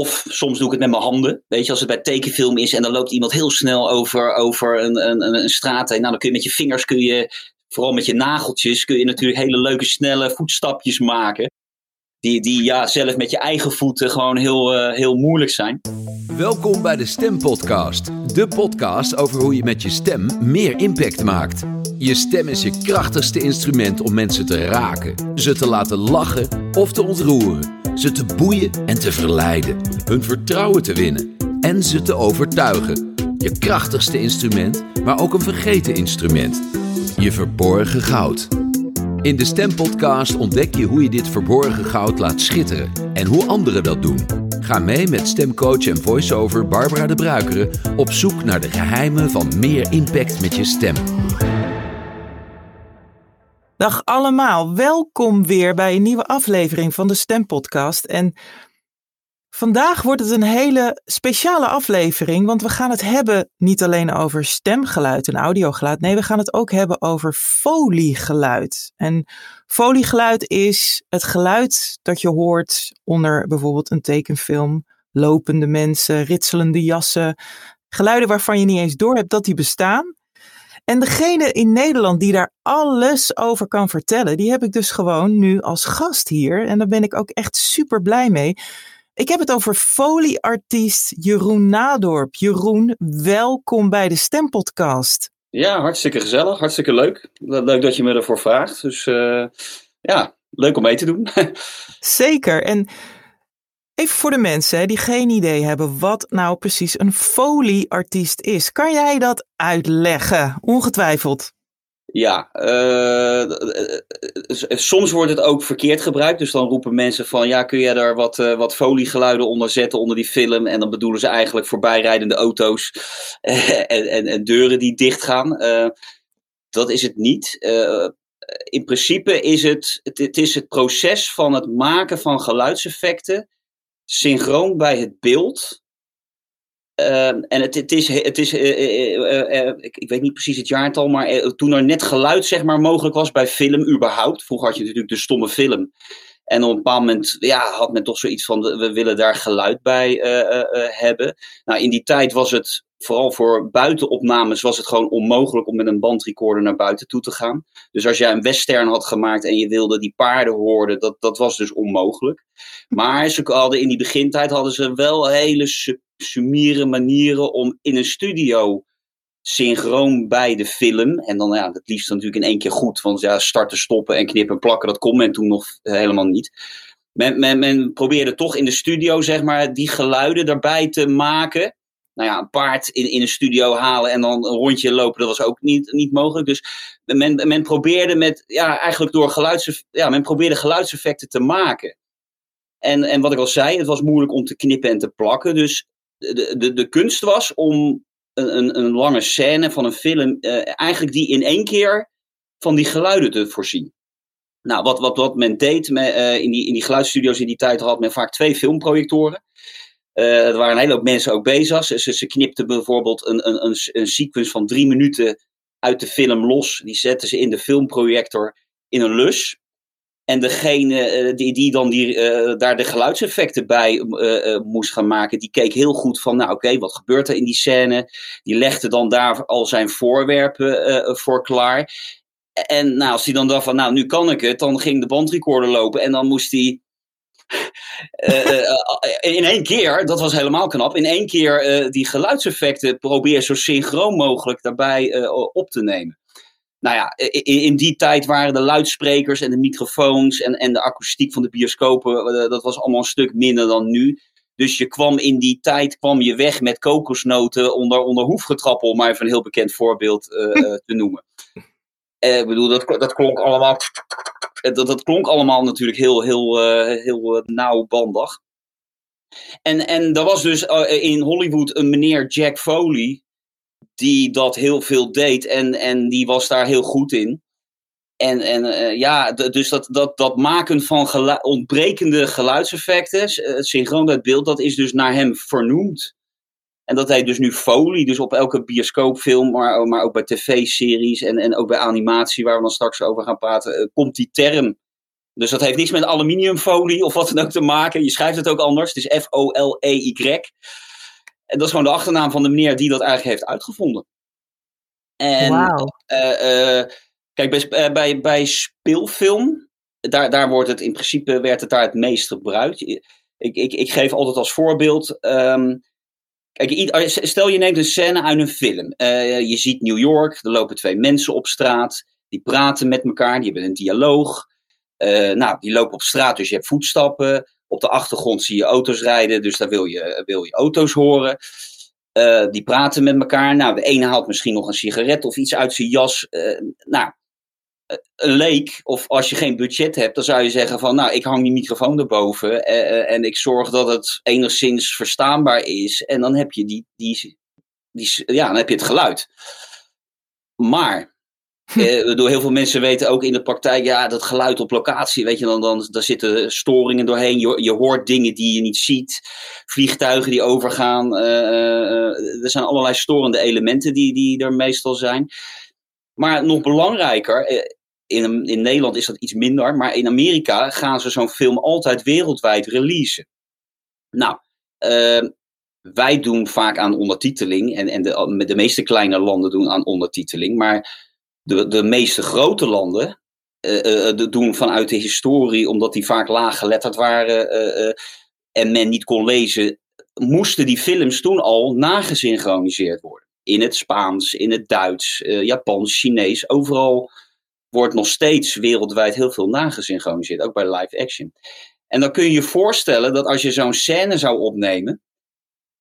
Of soms doe ik het met mijn handen. Weet je, als het bij tekenfilm is en dan loopt iemand heel snel over, over een, een, een straat heen. Nou, dan kun je met je vingers, kun je, vooral met je nageltjes, kun je natuurlijk hele leuke, snelle voetstapjes maken. Die, die ja, zelf met je eigen voeten gewoon heel, uh, heel moeilijk zijn. Welkom bij de Stem Podcast. De podcast over hoe je met je stem meer impact maakt. Je stem is je krachtigste instrument om mensen te raken, ze te laten lachen of te ontroeren ze te boeien en te verleiden, hun vertrouwen te winnen en ze te overtuigen. Je krachtigste instrument, maar ook een vergeten instrument. Je verborgen goud. In de Stempodcast ontdek je hoe je dit verborgen goud laat schitteren en hoe anderen dat doen. Ga mee met stemcoach en voiceover Barbara de Bruikere op zoek naar de geheimen van meer impact met je stem. Dag allemaal, welkom weer bij een nieuwe aflevering van de Stempodcast. En vandaag wordt het een hele speciale aflevering, want we gaan het hebben niet alleen over stemgeluid en audiogeluid. Nee, we gaan het ook hebben over foliegeluid. En foliegeluid is het geluid dat je hoort onder bijvoorbeeld een tekenfilm, lopende mensen, ritselende jassen, geluiden waarvan je niet eens door hebt dat die bestaan. En degene in Nederland die daar alles over kan vertellen, die heb ik dus gewoon nu als gast hier. En daar ben ik ook echt super blij mee. Ik heb het over folieartiest Jeroen Nadorp. Jeroen, welkom bij de Stempodcast. Ja, hartstikke gezellig, hartstikke leuk. Leuk dat je me ervoor vraagt. Dus uh, ja, leuk om mee te doen. Zeker. En Even voor de mensen die geen idee hebben wat nou precies een folieartiest is. Kan jij dat uitleggen? Ongetwijfeld. Ja, uh, soms wordt het ook verkeerd gebruikt. Dus dan roepen mensen van, ja, kun je daar wat, uh, wat foliegeluiden onder zetten onder die film? En dan bedoelen ze eigenlijk voorbijrijdende auto's en, en, en, deuren die dichtgaan. Uh, dat is het niet. in principe is het, het, het is het proces van het maken van geluidseffecten synchroon bij het beeld. Ehm, en het, het, is, het is uh, uh, uh, ik, ik, weet niet precies het jaartal, maar toen er net geluid zeg maar, mogelijk was bij film überhaupt. Vroeger had je natuurlijk de stomme film. En op een bepaald moment ja, had men toch zoiets van, we willen daar geluid bij hebben. Nou, in die tijd was het vooral voor buitenopnames was het gewoon onmogelijk om met een bandrecorder naar buiten toe te gaan. Dus als jij een western had gemaakt en je wilde die paarden horen, dat, dat was dus onmogelijk. Maar ze hadden in die begintijd hadden ze wel hele sumiere manieren om in een studio synchroon bij de film. En dan ja, het liefst natuurlijk in één keer goed. Want ja, starten, stoppen en knippen en plakken, dat kon men toen nog helemaal niet. Men, men, men probeerde toch in de studio, zeg maar, die geluiden daarbij te maken nou ja, een paard in, in een studio halen en dan een rondje lopen, dat was ook niet, niet mogelijk. Dus men, men probeerde met, ja, eigenlijk door geluids, ja, men probeerde geluidseffecten te maken. En, en wat ik al zei, het was moeilijk om te knippen en te plakken. Dus de, de, de kunst was om een, een, lange scène van een film, uh, eigenlijk die in één keer van die geluiden te voorzien. Nou, wat, wat, wat men deed met, uh, in, die, in die geluidsstudio's in die tijd had men vaak twee filmprojectoren. Uh, er waren een hele hoop mensen ook bezig. Ze, ze knipten bijvoorbeeld een, een, een, een sequence van drie minuten uit de film los. Die zetten ze in de filmprojector in een lus. En degene uh, die, die dan die, uh, daar de geluidseffecten bij uh, moest gaan maken, die keek heel goed van, nou oké, wat gebeurt er in die scène? Die legde dan daar al zijn voorwerpen voor klaar. En nou, als hij dan dacht van, nou nu kan ik het, dan ging de bandrecorder lopen en dan moest hij in één keer, dat was helemaal knap, in één keer die geluidseffecten probeer zo synchroon mogelijk daarbij op te nemen. Nou ja, in, in, die tijd waren de luidsprekers en de microfoons en, en de akoestiek van de bioscopen, dat was allemaal een stuk minder dan nu. Dus je kwam in die tijd kwam je weg met kokosnoten onder, onder hoefgetrappel, om maar even een heel bekend voorbeeld te noemen. Ik bedoel, dat, dat klonk allemaal dat, dat klonk allemaal natuurlijk heel, heel, uh, heel nauwbandig. En, en er was dus in Hollywood een meneer Jack Foley, die dat heel veel deed en, en die was daar heel goed in. En, en ja, dus dat, dat, dat maken van ontbrekende geluidseffecten, synchroon uit beeld, dat is dus naar hem vernoemd. En dat heet dus nu Foley, dus op elke bioscoopfilm, maar, maar ook bij tv-series en, en ook bij animatie, waar we dan straks over gaan praten, uh, komt die term Dus dat heeft niets met aluminiumfolie of wat dan ook te maken. Je schrijft het ook anders. Het is F-O-L-E-Y. En dat is gewoon de achternaam van de meneer die dat eigenlijk heeft uitgevonden. En eh, eh, kijk, bij, eh, bij, bij speelfilm, daar, daar wordt het in principe werd het daar het meest gebruikt. Ik, ik, ik geef altijd als voorbeeld. ehm, kijk, stel je neemt een scène uit een film. Je ziet New York, er lopen twee mensen op straat. Die praten met elkaar, die hebben een dialoog. Nou, die lopen op straat, dus je hebt voetstappen. Op de achtergrond zie je auto's rijden, dus daar wil je, wil je auto's horen. Eh, die praten met elkaar. Nou, de ene haalt misschien nog een sigaret of iets uit zijn jas. Eh, nou, eh, een leek, of als je geen budget hebt, dan zou je zeggen van, nou, ik hang die microfoon erboven eh, eh, en ik zorg dat het enigszins verstaanbaar is. En dan heb je die, die, die ja, dan heb je het geluid. Maar eh, door heel veel mensen weten ook in de praktijk, ja, dat geluid op locatie, weet je, dan, dan daar zitten storingen doorheen. Je, je hoort dingen die je niet ziet, vliegtuigen die overgaan. eh, eh, eh, er zijn allerlei storende elementen die, die er meestal zijn. Maar nog belangrijker, in, in Nederland is dat iets minder, maar in Amerika gaan ze zo'n film altijd wereldwijd releasen. Nou, eh, wij doen vaak aan ondertiteling en, en de, de meeste kleine landen doen aan ondertiteling, maar de, de meeste grote landen eh, eh, dat doen vanuit de historie, omdat die vaak laag geletterd waren eh, eh, en men niet kon lezen, moesten die films toen al nagesynchroniseerd worden. In het Spaans, in het Duits, eh, Japans, Chinees, overal wordt nog steeds wereldwijd heel veel nagesynchroniseerd, ook bij live action. En dan kun je je voorstellen dat als je zo'n scène zou opnemen,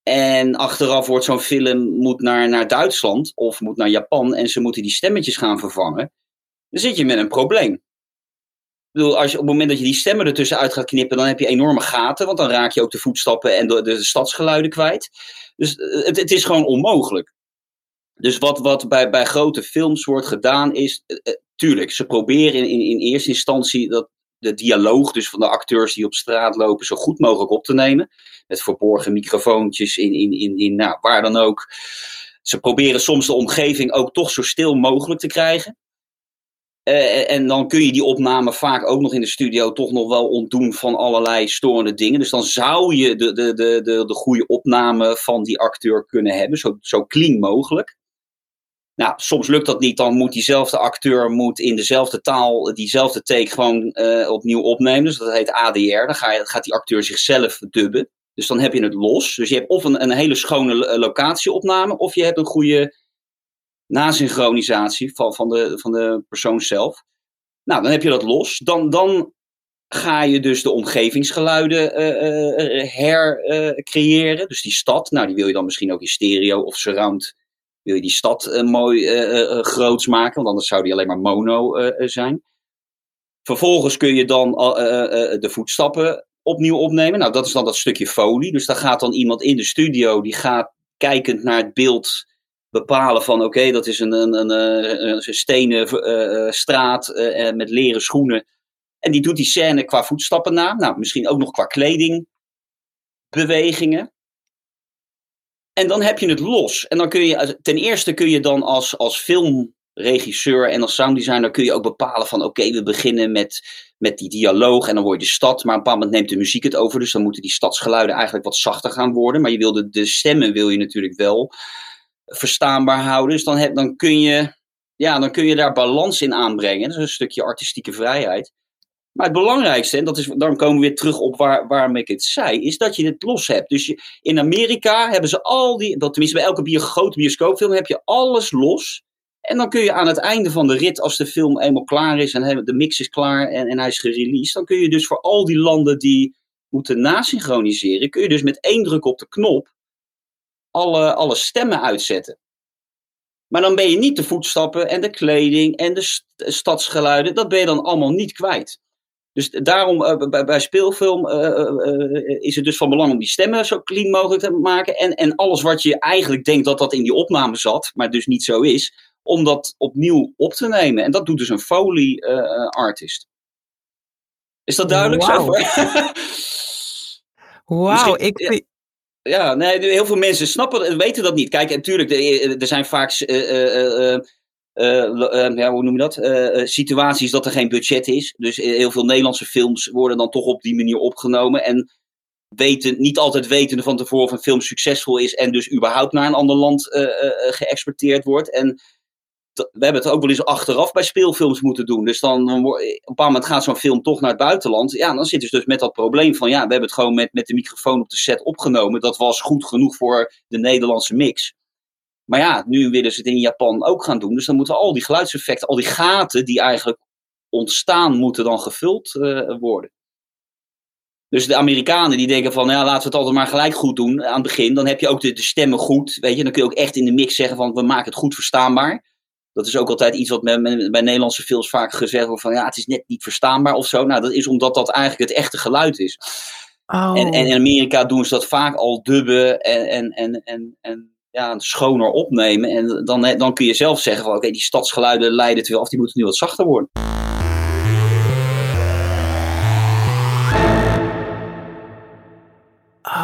en achteraf wordt zo'n film moet naar, naar Duitsland of moet naar Japan en ze moeten die stemmetjes gaan vervangen. Dan zit je met een probleem. Ik bedoel, als je, op het moment dat je die stemmen ertussen uit gaat knippen, dan heb je enorme gaten, want dan raak je ook de voetstappen en de, de stadsgeluiden kwijt. Dus eh, het, is gewoon onmogelijk. Dus wat, wat bij, bij grote films wordt gedaan is, eh, eh, tuurlijk, ze proberen in, in, in eerste instantie dat de dialoog dus van de acteurs die op straat lopen zo goed mogelijk op te nemen. Met verborgen microfoontjes in, in, in, in nou, waar dan ook. Ze proberen soms de omgeving ook toch zo stil mogelijk te krijgen. Eh, en dan kun je die opname vaak ook nog in de studio toch nog wel ontdoen van allerlei storende dingen. Dus dan zou je de, de, de, de, de goede opname van die acteur kunnen hebben, zo, zo clean mogelijk. Nou, soms lukt dat niet, dan moet diezelfde acteur moet in dezelfde taal diezelfde take gewoon eh, opnieuw opnemen. Dus dat heet ADR. Dan ga je, gaat die acteur zichzelf dubben. Dus dan heb je het los. Dus je hebt of een, een hele schone lo- locatieopname, of je hebt een goede nasynchronisatie van, van, de, van de persoon zelf. Nou, dan heb je dat los. Dan, dan ga je dus de omgevingsgeluiden eh, eh, hercreëren. dus die stad, nou, die wil je dan misschien ook in stereo of surround. Wil je die stad eh, mooi eh, eh, groots maken, want anders zou die alleen maar mono zijn. Vervolgens kun je dan de voetstappen opnieuw opnemen. Nou, dat is dan dat stukje folie. Dus daar gaat dan iemand in de studio, die gaat kijkend naar het beeld bepalen van oké, dat is een, een, een, een stenen straat eh, met leren schoenen. En die doet die scène qua voetstappen na. Nou, misschien ook nog qua kledingbewegingen. En dan heb je het los. En dan kun je, ten eerste kun je dan als, als filmregisseur en als sounddesigner kun je ook bepalen van oké, we beginnen met, met die dialoog en dan word je de stad. Maar op een bepaald moment neemt de muziek het over. Dus dan moeten die stadsgeluiden eigenlijk wat zachter gaan worden. Maar je wil de, stemmen wil je natuurlijk wel verstaanbaar houden. Dus dan, dan, kun je, ja, dan kun je daar balans in aanbrengen. Dat is een stukje artistieke vrijheid. Maar het belangrijkste, en dat is, dan komen we weer terug op waar, waarom ik het zei, is dat je het los hebt. Dus je, in Amerika hebben ze al die, dat tenminste bij elke grote bioscoopfilm heb je alles los. En dan kun je aan het einde van de rit, als de film eenmaal klaar is en de mix is klaar en, en hij is gereleased, dan kun je dus voor al die landen die moeten nasynchroniseren, kun je dus met één druk op de knop alle, alle stemmen uitzetten. Maar dan ben je niet de voetstappen en de kleding en de st stadsgeluiden, dat ben je dan allemaal niet kwijt. Dus daarom uh, bij, bij, speelfilm uh, uh, is het dus van belang om die stemmen zo clean mogelijk te maken. En, en alles wat je eigenlijk denkt dat dat in die opname zat, maar dus niet zo is, om dat opnieuw op te nemen. En dat doet dus een Foley artist. Is dat duidelijk wow. zo? Wauw, ik, ja. Ja, nee, heel veel mensen snappen, weten dat niet. Kijk, natuurlijk, er zijn vaak uh, uh, uh, ja, hoe noem je dat? situaties dat er geen budget is. Dus heel veel Nederlandse films worden dan toch op die manier opgenomen. En weten, niet altijd wetende van tevoren of een film succesvol is en dus überhaupt naar een ander land geëxporteerd wordt. En we hebben het ook wel eens achteraf bij speelfilms moeten doen. Dus dan, op een bepaald moment gaat zo'n film toch naar het buitenland. Ja, dan zitten ze dus met dat probleem van ja, we hebben het gewoon met, met de microfoon op de set opgenomen. Dat was goed genoeg voor de Nederlandse mix. Maar ja, nu willen ze het in Japan ook gaan doen. Dus dan moeten al die geluidseffecten, al die gaten die eigenlijk ontstaan, moeten dan gevuld uh, worden. Dus de Amerikanen die denken van, ja, laten we het altijd maar gelijk goed doen aan het begin. Dan heb je ook de, de stemmen goed, weet je. Dan kun je ook echt in de mix zeggen van, we maken het goed verstaanbaar. Dat is ook altijd iets wat bij Nederlandse films vaak gezegd wordt van, ja, het is net niet verstaanbaar of zo. Nou, dat is omdat dat eigenlijk het echte geluid is. Oh. En, en in Amerika doen ze dat vaak al dubben en, en, en, en, en ja, schoner opnemen. En dan, dan kun je zelf zeggen van, oké, die stadsgeluiden leiden te veel af, die moeten nu wat zachter worden.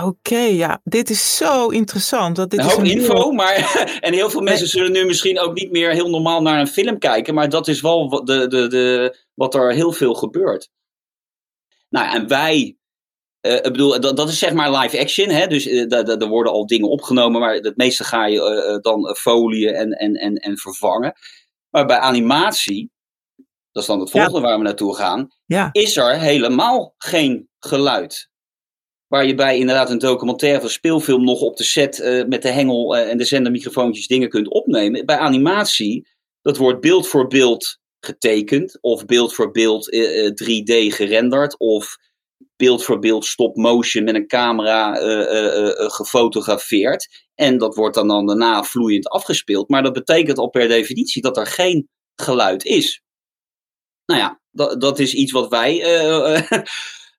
Oké, ja, dit is zo interessant. Dat dit een hoop info, maar en heel veel mensen zullen nu misschien ook niet meer heel normaal naar een film kijken, maar dat is wel de, de, de, wat er heel veel gebeurt. Nou, en wij, uh, ik bedoel, dat, dat is zeg maar live action, hè? dus uh, er worden al dingen opgenomen, maar het meeste ga je uh, dan folieën en, en, en, en vervangen. Maar bij animatie, dat is dan het volgende waar we naartoe gaan, ja. is er helemaal geen geluid. Waar je bij inderdaad een documentaire of speelfilm nog op de set met de hengel en de zendermicrofoontjes dingen kunt opnemen. Bij animatie, dat wordt beeld voor beeld getekend, of beeld voor beeld uh, eh, 3D gerenderd, of beeld voor beeld stop motion met een camera gefotografeerd. En dat wordt dan, dan daarna vloeiend afgespeeld. Maar dat betekent al per definitie dat er geen geluid is. Nou ja, dat, dat is iets wat wij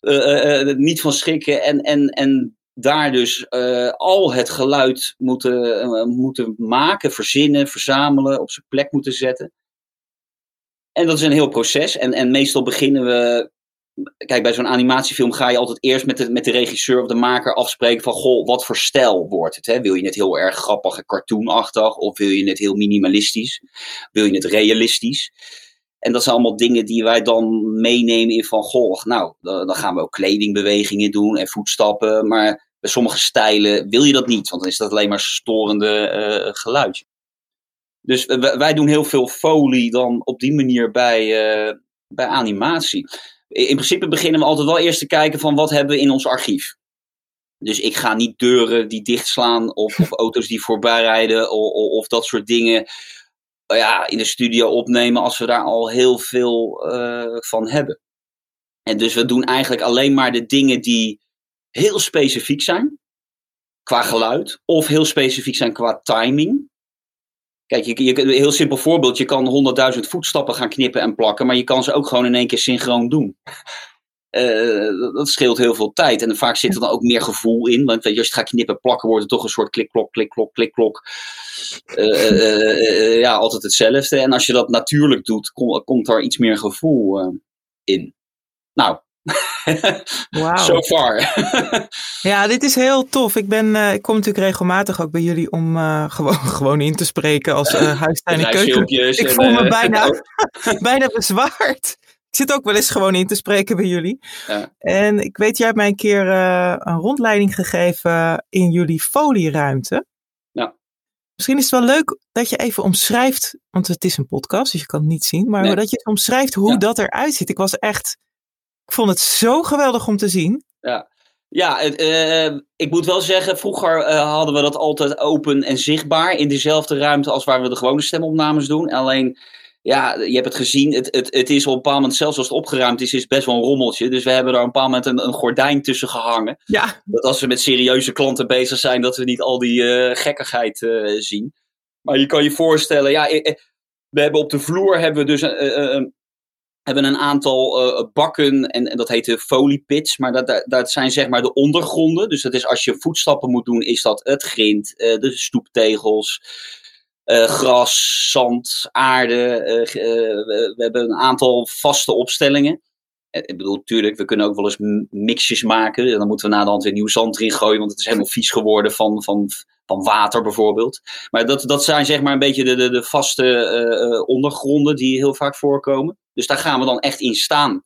niet van schrikken en, en, en daar dus al het geluid moeten, moeten maken, verzinnen, verzamelen, op zijn plek moeten zetten. En dat is een heel proces. En, en meestal beginnen we. Kijk, bij zo'n animatiefilm ga je altijd eerst met de, met de regisseur of de maker afspreken van: Goh, wat voor stijl wordt het? Hè? Wil je het heel erg grappig en cartoonachtig? Of wil je het heel minimalistisch? Wil je het realistisch? En dat zijn allemaal dingen die wij dan meenemen in van, goh, nou, dan gaan we ook kledingbewegingen doen en voetstappen. Maar bij sommige stijlen wil je dat niet, want dan is dat alleen maar storende uh, geluid. Dus wij doen heel veel folie dan op die manier bij, uh, bij animatie. In principe beginnen we altijd wel eerst te kijken van wat hebben we in ons archief. Dus ik ga niet deuren die dichtslaan of, of auto's die voorbij rijden of, of, of dat soort dingen ja, in de studio opnemen als we daar al heel veel uh, van hebben. En dus we doen eigenlijk alleen maar de dingen die heel specifiek zijn qua geluid, of heel specifiek zijn qua timing. Kijk, je, een heel simpel voorbeeld, je kan 100.000 voetstappen gaan knippen en plakken, maar je kan ze ook gewoon in één keer synchroon doen. Uh, dat scheelt heel veel tijd. En vaak zit er dan ook meer gevoel in. Want als je gaat knippen, plakken, wordt het toch een soort klik-klok, klik-klok, klik-klok. Uh, ja, altijd hetzelfde. En als je dat natuurlijk doet, kom, komt er iets meer gevoel in. Nou, wow. so far. ja, dit is heel tof. Ik, ben, ik kom natuurlijk regelmatig ook bij jullie om gewoon, gewoon in te spreken als huistuin en keuken. Ik voel me bijna, bijna bezwaard. Ik zit ook wel eens gewoon in te spreken bij jullie. Ja. En ik weet, jij hebt mij een keer uh, een rondleiding gegeven in jullie folieruimte. Ja. Misschien is het wel leuk dat je even omschrijft, want het is een podcast, dus je kan het niet zien, maar dat je omschrijft hoe ja. dat eruit ziet. Ik was echt, ik vond het zo geweldig om te zien. Ja, ja, uh, ik moet wel zeggen, vroeger uh, hadden we dat altijd open en zichtbaar in dezelfde ruimte als waar we de gewone stemopnames doen. Alleen ja, je hebt het gezien. Het, het, het is op een bepaald moment, zelfs als het opgeruimd is, is best wel een rommeltje. Dus we hebben daar op een bepaald moment een, een gordijn tussen gehangen. Ja. Dat als we met serieuze klanten bezig zijn, dat we niet al die uh, gekkigheid uh, zien. Maar je kan je voorstellen, ja, eh, we hebben op de vloer hebben we dus een, hebben een aantal uh, bakken en, en, dat heet de foliepits. Maar dat, dat, zijn zeg maar de ondergronden. Dus dat is als je voetstappen moet doen, is dat het grind, uh, de stoeptegels, uh, gras, zand, aarde. We, we, hebben een aantal vaste opstellingen. Ik bedoel, natuurlijk, we kunnen ook wel eens mixjes maken. En dan moeten we na de weer nieuw zand erin gooien, want het is helemaal vies geworden van, van van water bijvoorbeeld. Maar dat, dat zijn zeg maar een beetje de, de, de vaste ondergronden die heel vaak voorkomen. Dus daar gaan we dan echt in staan.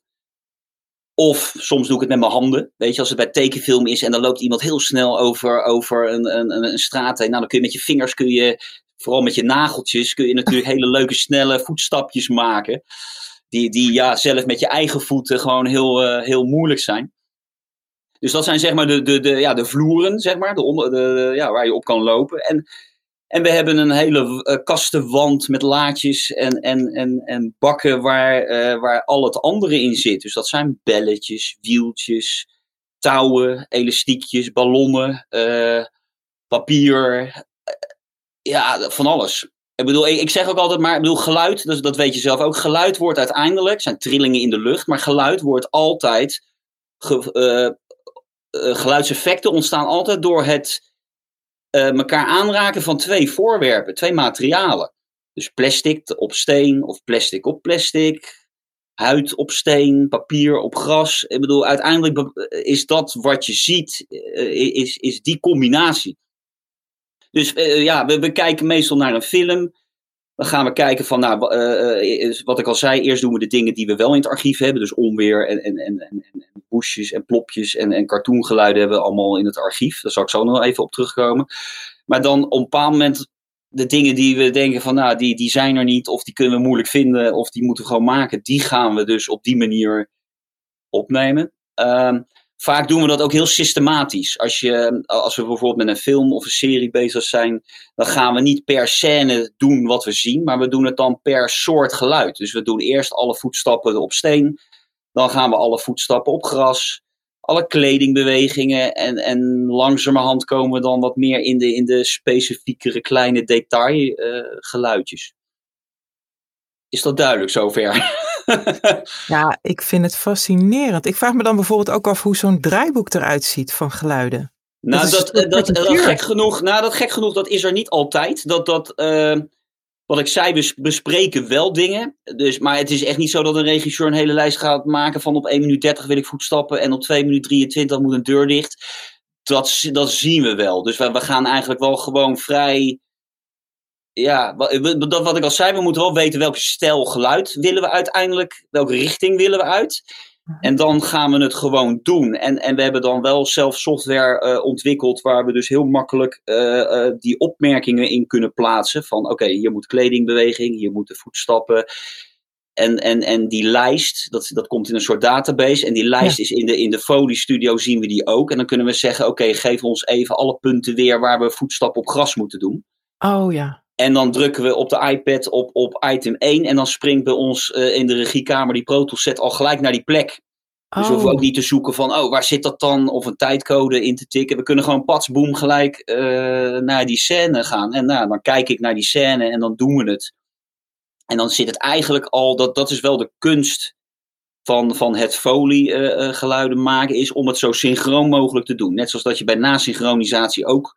Of soms doe ik het met mijn handen. Weet je, als het bij tekenfilm is en dan loopt iemand heel snel over, over een, een, een straat heen. Nou, dan kun je met je vingers, kun je, vooral met je nageltjes, kun je natuurlijk hele leuke, snelle voetstapjes maken. Die, die ja, zelf met je eigen voeten gewoon heel, uh, heel moeilijk zijn. Dus dat zijn zeg maar de, de, de, ja, de vloeren, zeg maar, de, onder, de, ja, waar je op kan lopen. En en we hebben een hele uh, kastenwand met laadjes en, en, en, en bakken waar, uh, waar al het andere in zit. Dus dat zijn belletjes, wieltjes, touwen, elastiekjes, ballonnen, uh, papier. ja, van alles. Ik bedoel, ik, ik, zeg ook altijd maar, ik bedoel, geluid, dus dat weet je zelf ook. Geluid wordt uiteindelijk, zijn trillingen in de lucht, maar geluid wordt altijd, ge, geluidseffecten ontstaan altijd door het elkaar aanraken van twee voorwerpen, twee materialen. Dus plastic op steen of plastic op plastic, huid op steen, papier op gras. Ik bedoel, uiteindelijk is dat wat je ziet, is, is die combinatie. Dus ja, we, we, kijken meestal naar een film. Dan gaan we kijken van, nou, wat ik al zei, eerst doen we de dingen die we wel in het archief hebben. Dus onweer en, en, en, en, en plopjes en, en cartoongeluiden hebben we allemaal in het archief. Daar zal ik zo nog even op terugkomen. Maar dan op een bepaald moment de dingen die we denken van, nou, die, die zijn er niet, of die kunnen we moeilijk vinden, of die moeten we gewoon maken, die gaan we dus op die manier opnemen. Um, vaak doen we dat ook heel systematisch. Als, je, als we bijvoorbeeld met een film of een serie bezig zijn, dan gaan we niet per scène doen wat we zien, maar we doen het dan per soort geluid. Dus we doen eerst alle voetstappen op steen, dan gaan we alle voetstappen op gras, alle kledingbewegingen en, en langzamerhand komen we dan wat meer in de, in de specifiekere kleine detailgeluidjes. Uh, Is dat duidelijk zover? Ja, ik vind het fascinerend. Ik vraag me dan bijvoorbeeld ook af hoe zo'n draaiboek eruit ziet van geluiden. Nou, dat, dat, dat, dat, gek genoeg, nou, dat gek genoeg, dat is er niet altijd. Dat, dat, uh, wat ik zei, we bespreken wel dingen. Dus, maar het is echt niet zo dat een regisseur een hele lijst gaat maken van op 1 minuut 30 wil ik voetstappen en op 2 minuut 23 moet een deur dicht. Dat, dat zien we wel. Dus we, we gaan eigenlijk wel gewoon vrij ja, dat wat ik al zei, we moeten wel weten welke stijl geluid willen we uiteindelijk, welke richting willen we uit. Mhm. En dan gaan we het gewoon doen. En, en we hebben dan wel zelf software uh, ontwikkeld waar we dus heel makkelijk uh, uh, die opmerkingen in kunnen plaatsen. Van oké, okay, hier moet kledingbeweging, hier moeten voetstappen. En, en, en die lijst, dat, dat komt in een soort database. En die lijst ja. is in de, in de Foley Studio zien we die ook. En dan kunnen we zeggen, oké, okay, geef ons even alle punten weer waar we voetstappen op gras moeten doen. Oh ja. En dan drukken we op de iPad op, op item 1 en dan springt bij ons uh, in de regiekamer die Pro Tools set al gelijk naar die plek. Dus we hoeven ook niet te zoeken van, oh, waar zit dat dan? Of een tijdcode in te tikken. We kunnen gewoon pats, boom, gelijk uh, naar die scène gaan. En nou, dan kijk ik naar die scène en dan doen we het. En dan zit het eigenlijk al, dat, dat is wel de kunst van, van het folie uh, geluiden maken, is om het zo synchroon mogelijk te doen. Net zoals dat je bij nasynchronisatie ook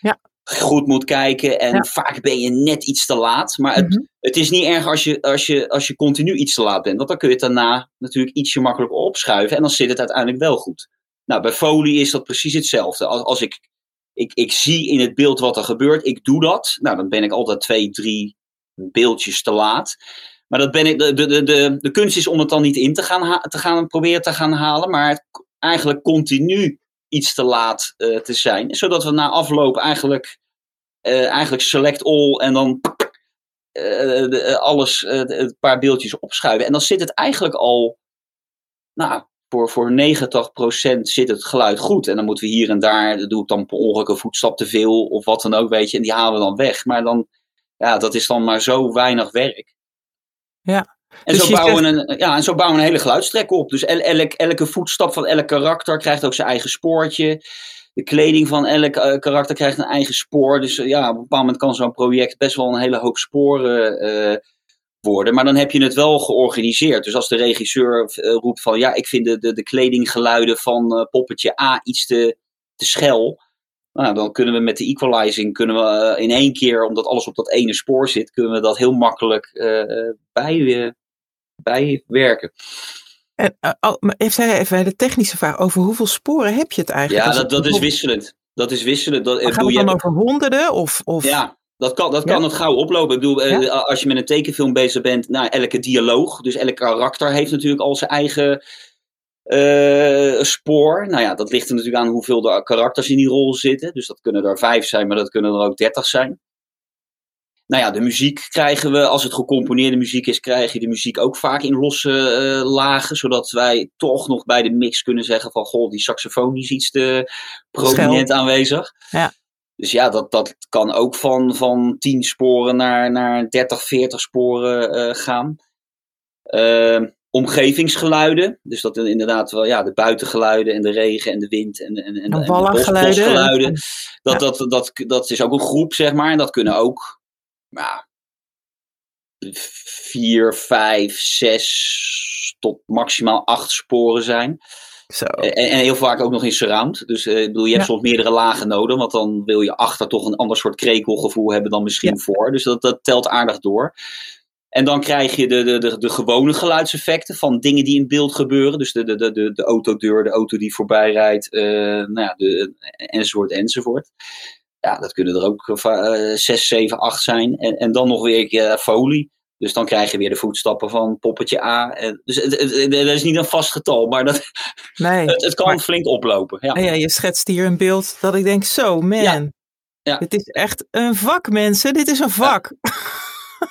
ja goed moet kijken. En ja. vaak ben je net iets te laat. Maar het, mm -hmm. het is niet erg als je, als, je, als je continu iets te laat bent. Want dan kun je het daarna natuurlijk ietsje makkelijker opschuiven. En dan zit het uiteindelijk wel goed. Nou, bij folie is dat precies hetzelfde. Als, als ik, ik, ik zie in het beeld wat er gebeurt, ik doe dat. Nou, dan ben ik altijd twee, drie beeldjes te laat. Maar dat ben ik, de, de, de, de kunst is om het dan niet in te gaan, te gaan proberen te gaan halen. Maar eigenlijk continu iets te laat uh, te zijn. Zodat we na afloop eigenlijk, uh, eigenlijk select all en dan de, alles, een paar beeldjes opschuiven. En dan zit het eigenlijk al, nou, voor, voor 90% zit het geluid goed. En dan moeten we hier en daar, doe ik dan per ongeluk een voetstap te veel of wat dan ook, weet je. En die halen we dan weg. Maar dan, ja, dat is dan maar zo weinig werk. Ja, en, dus zo bouwen zegt... een, ja, en zo bouwen we een hele geluidstrek op. Dus el, elk, elke voetstap van elk karakter krijgt ook zijn eigen spoortje. De kleding van elk uh, karakter krijgt een eigen spoor. Dus uh, ja, op een bepaald moment kan zo'n project best wel een hele hoop sporen uh, worden. Maar dan heb je het wel georganiseerd. Dus als de regisseur roept van ja, ik vind de, de, de kledinggeluiden van poppetje A iets te, te schel. Nou, dan kunnen we met de equalizing kunnen we in één keer, omdat alles op dat ene spoor zit, kunnen we dat heel makkelijk bij, bijwerken. En, uh, even, even de technische vraag over hoeveel sporen heb je het eigenlijk? Ja, dat, dat is wisselend. dat is wisselen. Dat, gaat het dan over honderden? Of, of... Ja, dat kan, dat kan het gauw oplopen. Ik bedoel, als je met een tekenfilm bezig bent, nou, elke dialoog, dus elk karakter heeft natuurlijk al zijn eigen uh, spoor. Nou ja, dat ligt er natuurlijk aan hoeveel de karakters in die rol zitten. Dus dat kunnen er vijf zijn, maar dat kunnen er ook dertig zijn. Nou ja, de muziek krijgen we, als het gecomponeerde muziek is, krijg je de muziek ook vaak in losse uh, lagen. Zodat wij toch nog bij de mix kunnen zeggen van, goh, die saxofoon is iets te prominent aanwezig. Ja. Dus ja, dat, dat kan ook van, van 10 sporen naar, naar 30, 40 sporen uh, gaan. Uh, omgevingsgeluiden. Dus dat inderdaad wel ja, de buitengeluiden en de regen en de wind en, en, en, en de bosgeluiden. Dat, dat, dat, dat is ook een groep, zeg maar. En dat kunnen ook ja, vier, vijf, zes tot maximaal acht sporen zijn. Zo. En, en, heel vaak ook nog in surround. Dus uh, bedoel, je hebt soms meerdere lagen nodig. Want dan wil je achter toch een ander soort krekelgevoel hebben dan misschien voor. Dus dat, dat telt aardig door. En dan krijg je de, de, de, de, gewone geluidseffecten van dingen die in beeld gebeuren. Dus de, de, de, de, de autodeur, de auto die voorbij rijdt, uh, nou ja, de, enzovoort, enzovoort. Ja, dat kunnen er ook uh, 6, 7, 8 zijn. En, en dan nog weer uh, folie. Dus dan krijg je weer de voetstappen van poppetje A. Dus het, het, het, is niet een vast getal, maar dat, nee, het, het kan flink oplopen. Ja. ja, je schetst hier een beeld dat ik denk, zo man, ja. Ja. dit is echt een vak mensen, dit is een vak. Ja.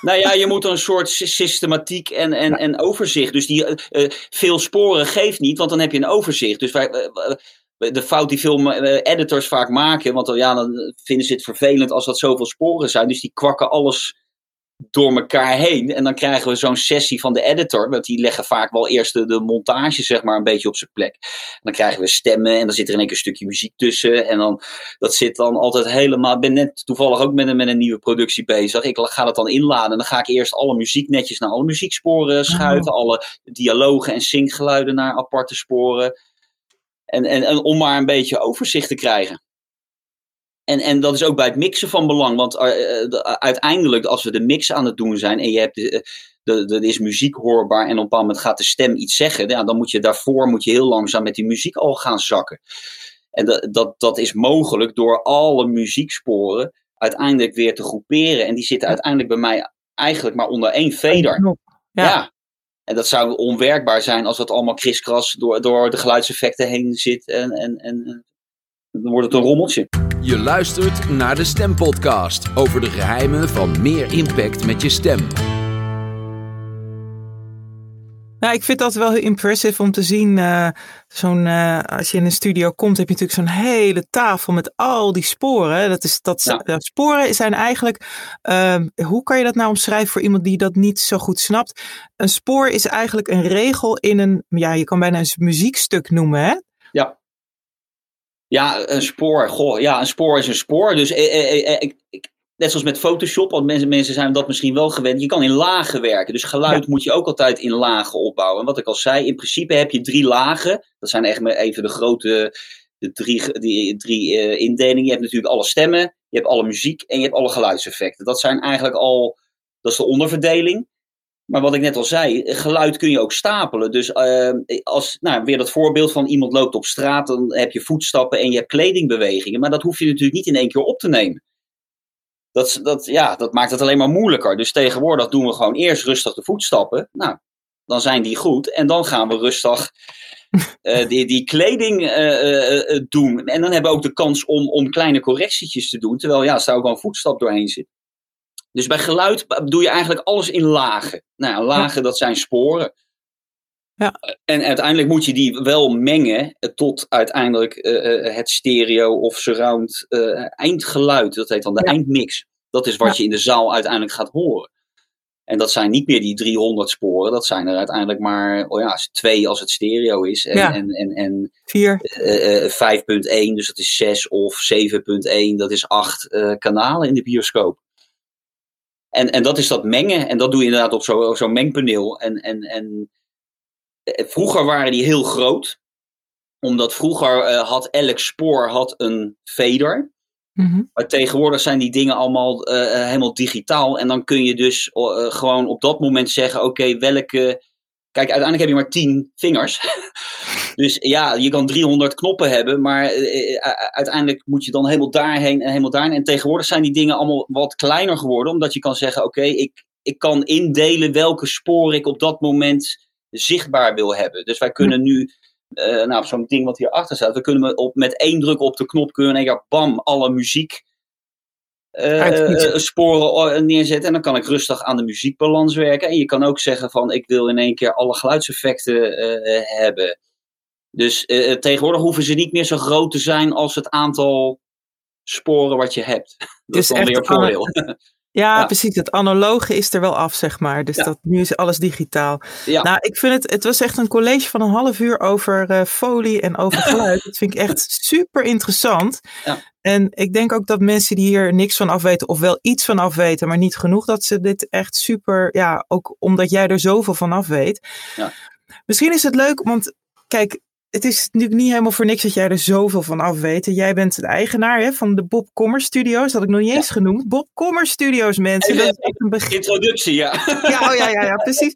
nou ja, je moet een soort systematiek en, en, en overzicht. Dus die uh, veel sporen geeft niet, want dan heb je een overzicht. Dus wij, uh, de fout die veel editors vaak maken, want ja, dan vinden ze het vervelend als dat zoveel sporen zijn. Dus die kwakken alles door elkaar heen. En dan krijgen we zo'n sessie van de editor. Want die leggen vaak wel eerst de, de, montage, zeg maar, een beetje op zijn plek. En dan krijgen we stemmen en dan zit er in één keer een stukje muziek tussen. En dan, dat zit dan altijd helemaal. Ik ben net toevallig ook met een, met een nieuwe productie bezig. Ik ga dat dan inladen. En dan ga ik eerst alle muziek netjes naar alle muzieksporen schuiven. Oh. Alle dialogen en syncgeluiden naar aparte sporen. En, en, en om maar een beetje overzicht te krijgen. En, en dat is ook bij het mixen van belang. Want uh, uiteindelijk, als we de mix aan het doen zijn en je hebt de, de, de, is muziek hoorbaar en op een bepaald moment gaat de stem iets zeggen, ja, dan moet je daarvoor moet je heel langzaam met die muziek al gaan zakken. En dat, dat, dat is mogelijk door alle muzieksporen uiteindelijk weer te groeperen. En die zitten uiteindelijk bij mij eigenlijk maar onder één. Ja. ja. En dat zou onwerkbaar zijn als dat allemaal kriskras door, door de geluidseffecten heen zit. En, en, en dan wordt het een rommeltje. Je luistert naar de Stempodcast over de geheimen van meer impact met je stem. Nou, ik vind dat wel heel impressive om te zien. Uh, zo'n, uh, als je in een studio komt, heb je natuurlijk zo'n hele tafel met al die sporen. Dat is, dat, ja. dat sporen zijn eigenlijk. Uh, hoe kan je dat nou omschrijven voor iemand die dat niet zo goed snapt? Een spoor is eigenlijk een regel in een. Ja, je kan bijna een muziekstuk noemen, hè? Ja. Ja, een spoor. Goh, ja, een spoor is een spoor. Dus eh, eh, eh, ik, net zoals met Photoshop, want mensen, mensen zijn dat misschien wel gewend. Je kan in lagen werken. Dus geluid moet je ook altijd in lagen opbouwen. En wat ik al zei, in principe heb je drie lagen. Dat zijn echt maar even de grote de drie, die, drie uh, indelingen. Je hebt natuurlijk alle stemmen, je hebt alle muziek en je hebt alle geluidseffecten. Dat zijn eigenlijk al, dat is de onderverdeling. Maar wat ik net al zei, geluid kun je ook stapelen. Dus uh, als, nou, weer dat voorbeeld van iemand loopt op straat, dan heb je voetstappen en je hebt kledingbewegingen. Maar dat hoef je natuurlijk niet in één keer op te nemen. Dat, dat, ja, dat maakt het alleen maar moeilijker. Dus tegenwoordig doen we gewoon eerst rustig de voetstappen. Nou, dan zijn die goed. En dan gaan we rustig uh, die, die kleding uh, doen. En dan hebben we ook de kans om, om kleine correctietjes te doen. Terwijl ja, er zou gewoon voetstap doorheen zitten. Dus bij geluid doe je eigenlijk alles in lagen. Nou, lagen, dat zijn sporen. Ja. En uiteindelijk moet je die wel mengen tot uiteindelijk uh, het stereo of surround uh, eindgeluid. Dat heet dan de eindmix. Dat is wat ja. je in de zaal uiteindelijk gaat horen. En dat zijn niet meer die 300 sporen, dat zijn er uiteindelijk maar oh ja, twee als het stereo is. En, ja. en, en, en Vier. Uh, 5.1, dus dat is 6 of 7.1, dat is 8 kanalen in de bioscoop. En, en dat is dat mengen. En dat doe je inderdaad op zo'n zo mengpaneel. En, en, en eh, vroeger waren die heel groot. Omdat vroeger uh, had elk spoor had een fader. Mm -hmm. Maar tegenwoordig zijn die dingen allemaal uh, helemaal digitaal. En dan kun je dus uh, gewoon op dat moment zeggen: oké, okay, welke kijk, uiteindelijk heb je maar 10 vingers. dus ja, je kan 300 knoppen hebben, maar eh, eh, uiteindelijk moet je dan helemaal daarheen en helemaal daarheen. En tegenwoordig zijn die dingen allemaal wat kleiner geworden, omdat je kan zeggen: oké, ik, ik kan indelen welke sporen ik op dat moment zichtbaar wil hebben. Dus wij kunnen nu uh, nou, zo'n ding wat hierachter staat. We kunnen op, met één druk op de knop kunnen en ja, bam, alle muziek uh, sporen neerzetten. En dan kan ik rustig aan de muziekbalans werken. En je kan ook zeggen van ik wil in één keer alle geluidseffecten hebben. Dus tegenwoordig hoeven ze niet meer zo groot te zijn als het aantal sporen wat je hebt. Dat is, is dan weer een voordeel. Ja, precies. Het analoge is er wel af, zeg maar. Dus dat, nu is alles digitaal. Ja. Nou, ik vind het, het was echt een college van een half uur over uh, folie en over geluid. dat vind ik echt super interessant. Ja. En ik denk ook dat mensen die hier niks van afweten, of wel iets van afweten, maar niet genoeg, dat ze dit echt super, ja, ook omdat jij er zoveel van af weet. Ja. Misschien is het leuk, want kijk, het is natuurlijk niet helemaal voor niks dat jij er zoveel van af weet. Jij bent de eigenaar hè, van de Bob Kommer Studios. Dat had ik nog niet eens genoemd. Bob Kommer Studios, mensen. Dat is echt een begrip. Introductie, ja. Ja, oh, ja, ja, ja, precies.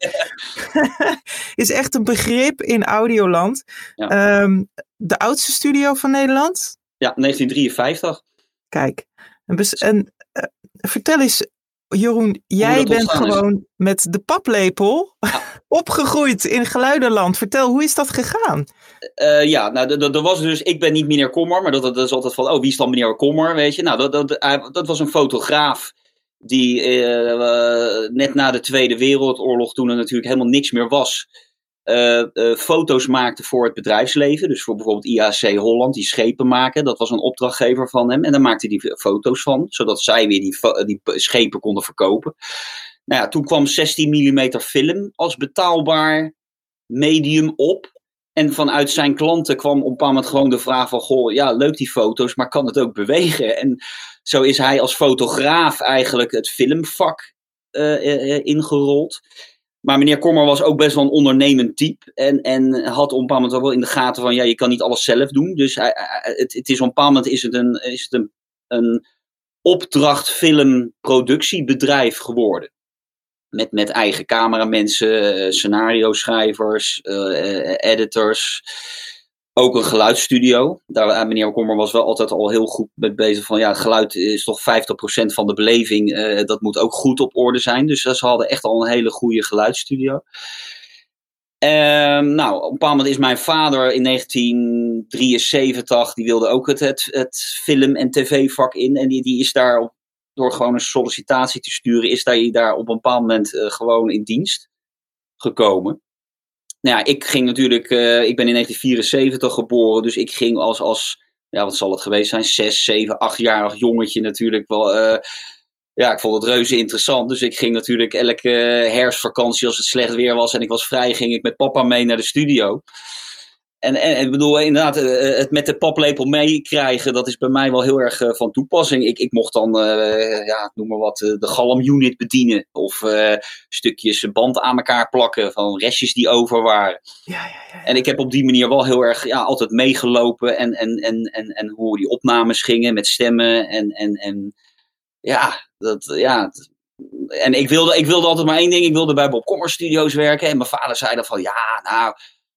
is echt een begrip in Audioland. Ja. Um, de oudste studio van Nederland? Ja, 1953. Kijk. En, en uh, vertel eens, Jeroen, jij bent gewoon met de paplepel opgegroeid in Geluidenland. Vertel, hoe is dat gegaan? Uh, ja, nou, er was dus, ik ben niet meneer Kommer, maar dat, dat is altijd van, oh, wie is dan meneer Kommer, weet je? Nou, dat, dat, dat was een fotograaf die uh, net na de Tweede Wereldoorlog, toen er natuurlijk helemaal niks meer was, uh, uh, foto's maakte voor het bedrijfsleven. Dus voor bijvoorbeeld IAC Holland, die schepen maken. Dat was een opdrachtgever van hem. En daar maakte hij foto's van, zodat zij weer die, die schepen konden verkopen. Nou ja, toen kwam 16 mm film als betaalbaar medium op. En vanuit zijn klanten kwam op een bepaald moment gewoon de vraag van... Goh, ja, leuk die foto's, maar kan het ook bewegen? En zo is hij als fotograaf eigenlijk het filmvak ingerold. Maar meneer Kommer was ook best wel een ondernemend type. En, en had op een bepaald moment wel in de gaten van... Ja, je kan niet alles zelf doen. Dus hij, het, het is op een bepaald moment is het een, is het een, een opdrachtfilmproductiebedrijf geworden met, met eigen cameramensen, uh, scenario schrijvers, uh, editors. Ook een geluidsstudio. Daar, meneer Kommer was wel altijd al heel goed met bezig van ja, geluid is toch 50% van de beleving. dat moet ook goed op orde zijn. Dus ze hadden echt al een hele goede geluidsstudio. Um, nou, op een bepaald moment is mijn vader in 1973, die wilde ook het, het, het film- en tv-vak in. En die, die is daar door gewoon een sollicitatie te sturen, is hij daar op een bepaald moment gewoon in dienst gekomen. Nou ja, ik ging natuurlijk, uh, ik ben in 1974 geboren, dus ik ging als, als ja, wat zal het geweest zijn, zes, zeven, achtjarig jongetje natuurlijk wel. Uh, ja, ik vond het reuze interessant. Dus ik ging natuurlijk elke herfstvakantie, als het slecht weer was en ik was vrij, ging ik met papa mee naar de studio. En, en, ik bedoel, inderdaad, eh, eh, het met de paplepel meekrijgen, dat is bij mij wel heel erg uh, van toepassing. Ik, ik mocht dan, uh, ja, noem maar wat, de galm-unit bedienen. Of uh, stukjes band aan elkaar plakken van restjes die over waren. Ja, ja, ja, En ik heb op die manier wel heel erg ja, altijd meegelopen. En, en, en, en, en hoe die opnames gingen met stemmen. En, en, en ja, dat, ja, en ik wilde, ik wilde altijd maar één ding. Ik wilde bij Bob Commerce Studios werken. En mijn vader zei dan van, ja, nou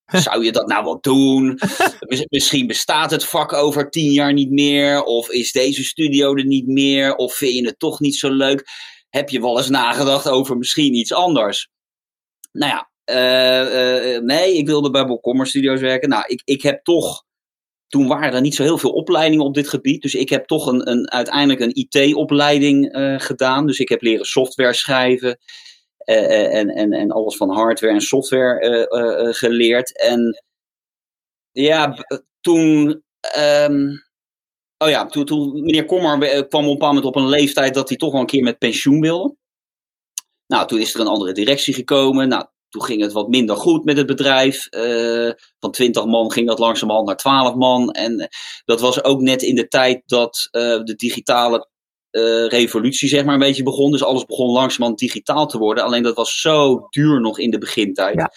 zou je dat nou wel doen? Misschien bestaat het vak over tien jaar niet meer. Of is deze studio er niet meer? Of vind je het toch niet zo leuk? Heb je wel eens nagedacht over misschien iets anders? Nou ja, uh, uh, nee, ik wilde bij Bob Commerce Studios werken. Nou, ik, ik heb toch. Toen waren er niet zo heel veel opleidingen op dit gebied. Dus ik heb toch een, een, uiteindelijk een IT-opleiding uh, gedaan. Dus ik heb leren software schrijven. Eh, eh, en, en, en alles van hardware en software eh, geleerd. En ja, toen. Ehm, oh ja, toen, toen meneer Kommer kwam op een bepaald moment op een leeftijd dat hij toch wel een keer met pensioen wilde. Nou, toen is er een andere directie gekomen. Nou, toen ging het wat minder goed met het bedrijf. van 20 man ging dat langzamerhand naar 12 man. En dat was ook net in de tijd dat de digitale uh, revolutie zeg maar een beetje begon. Dus alles begon langzamerhand digitaal te worden. Alleen dat was zo duur nog in de begintijd. Ja.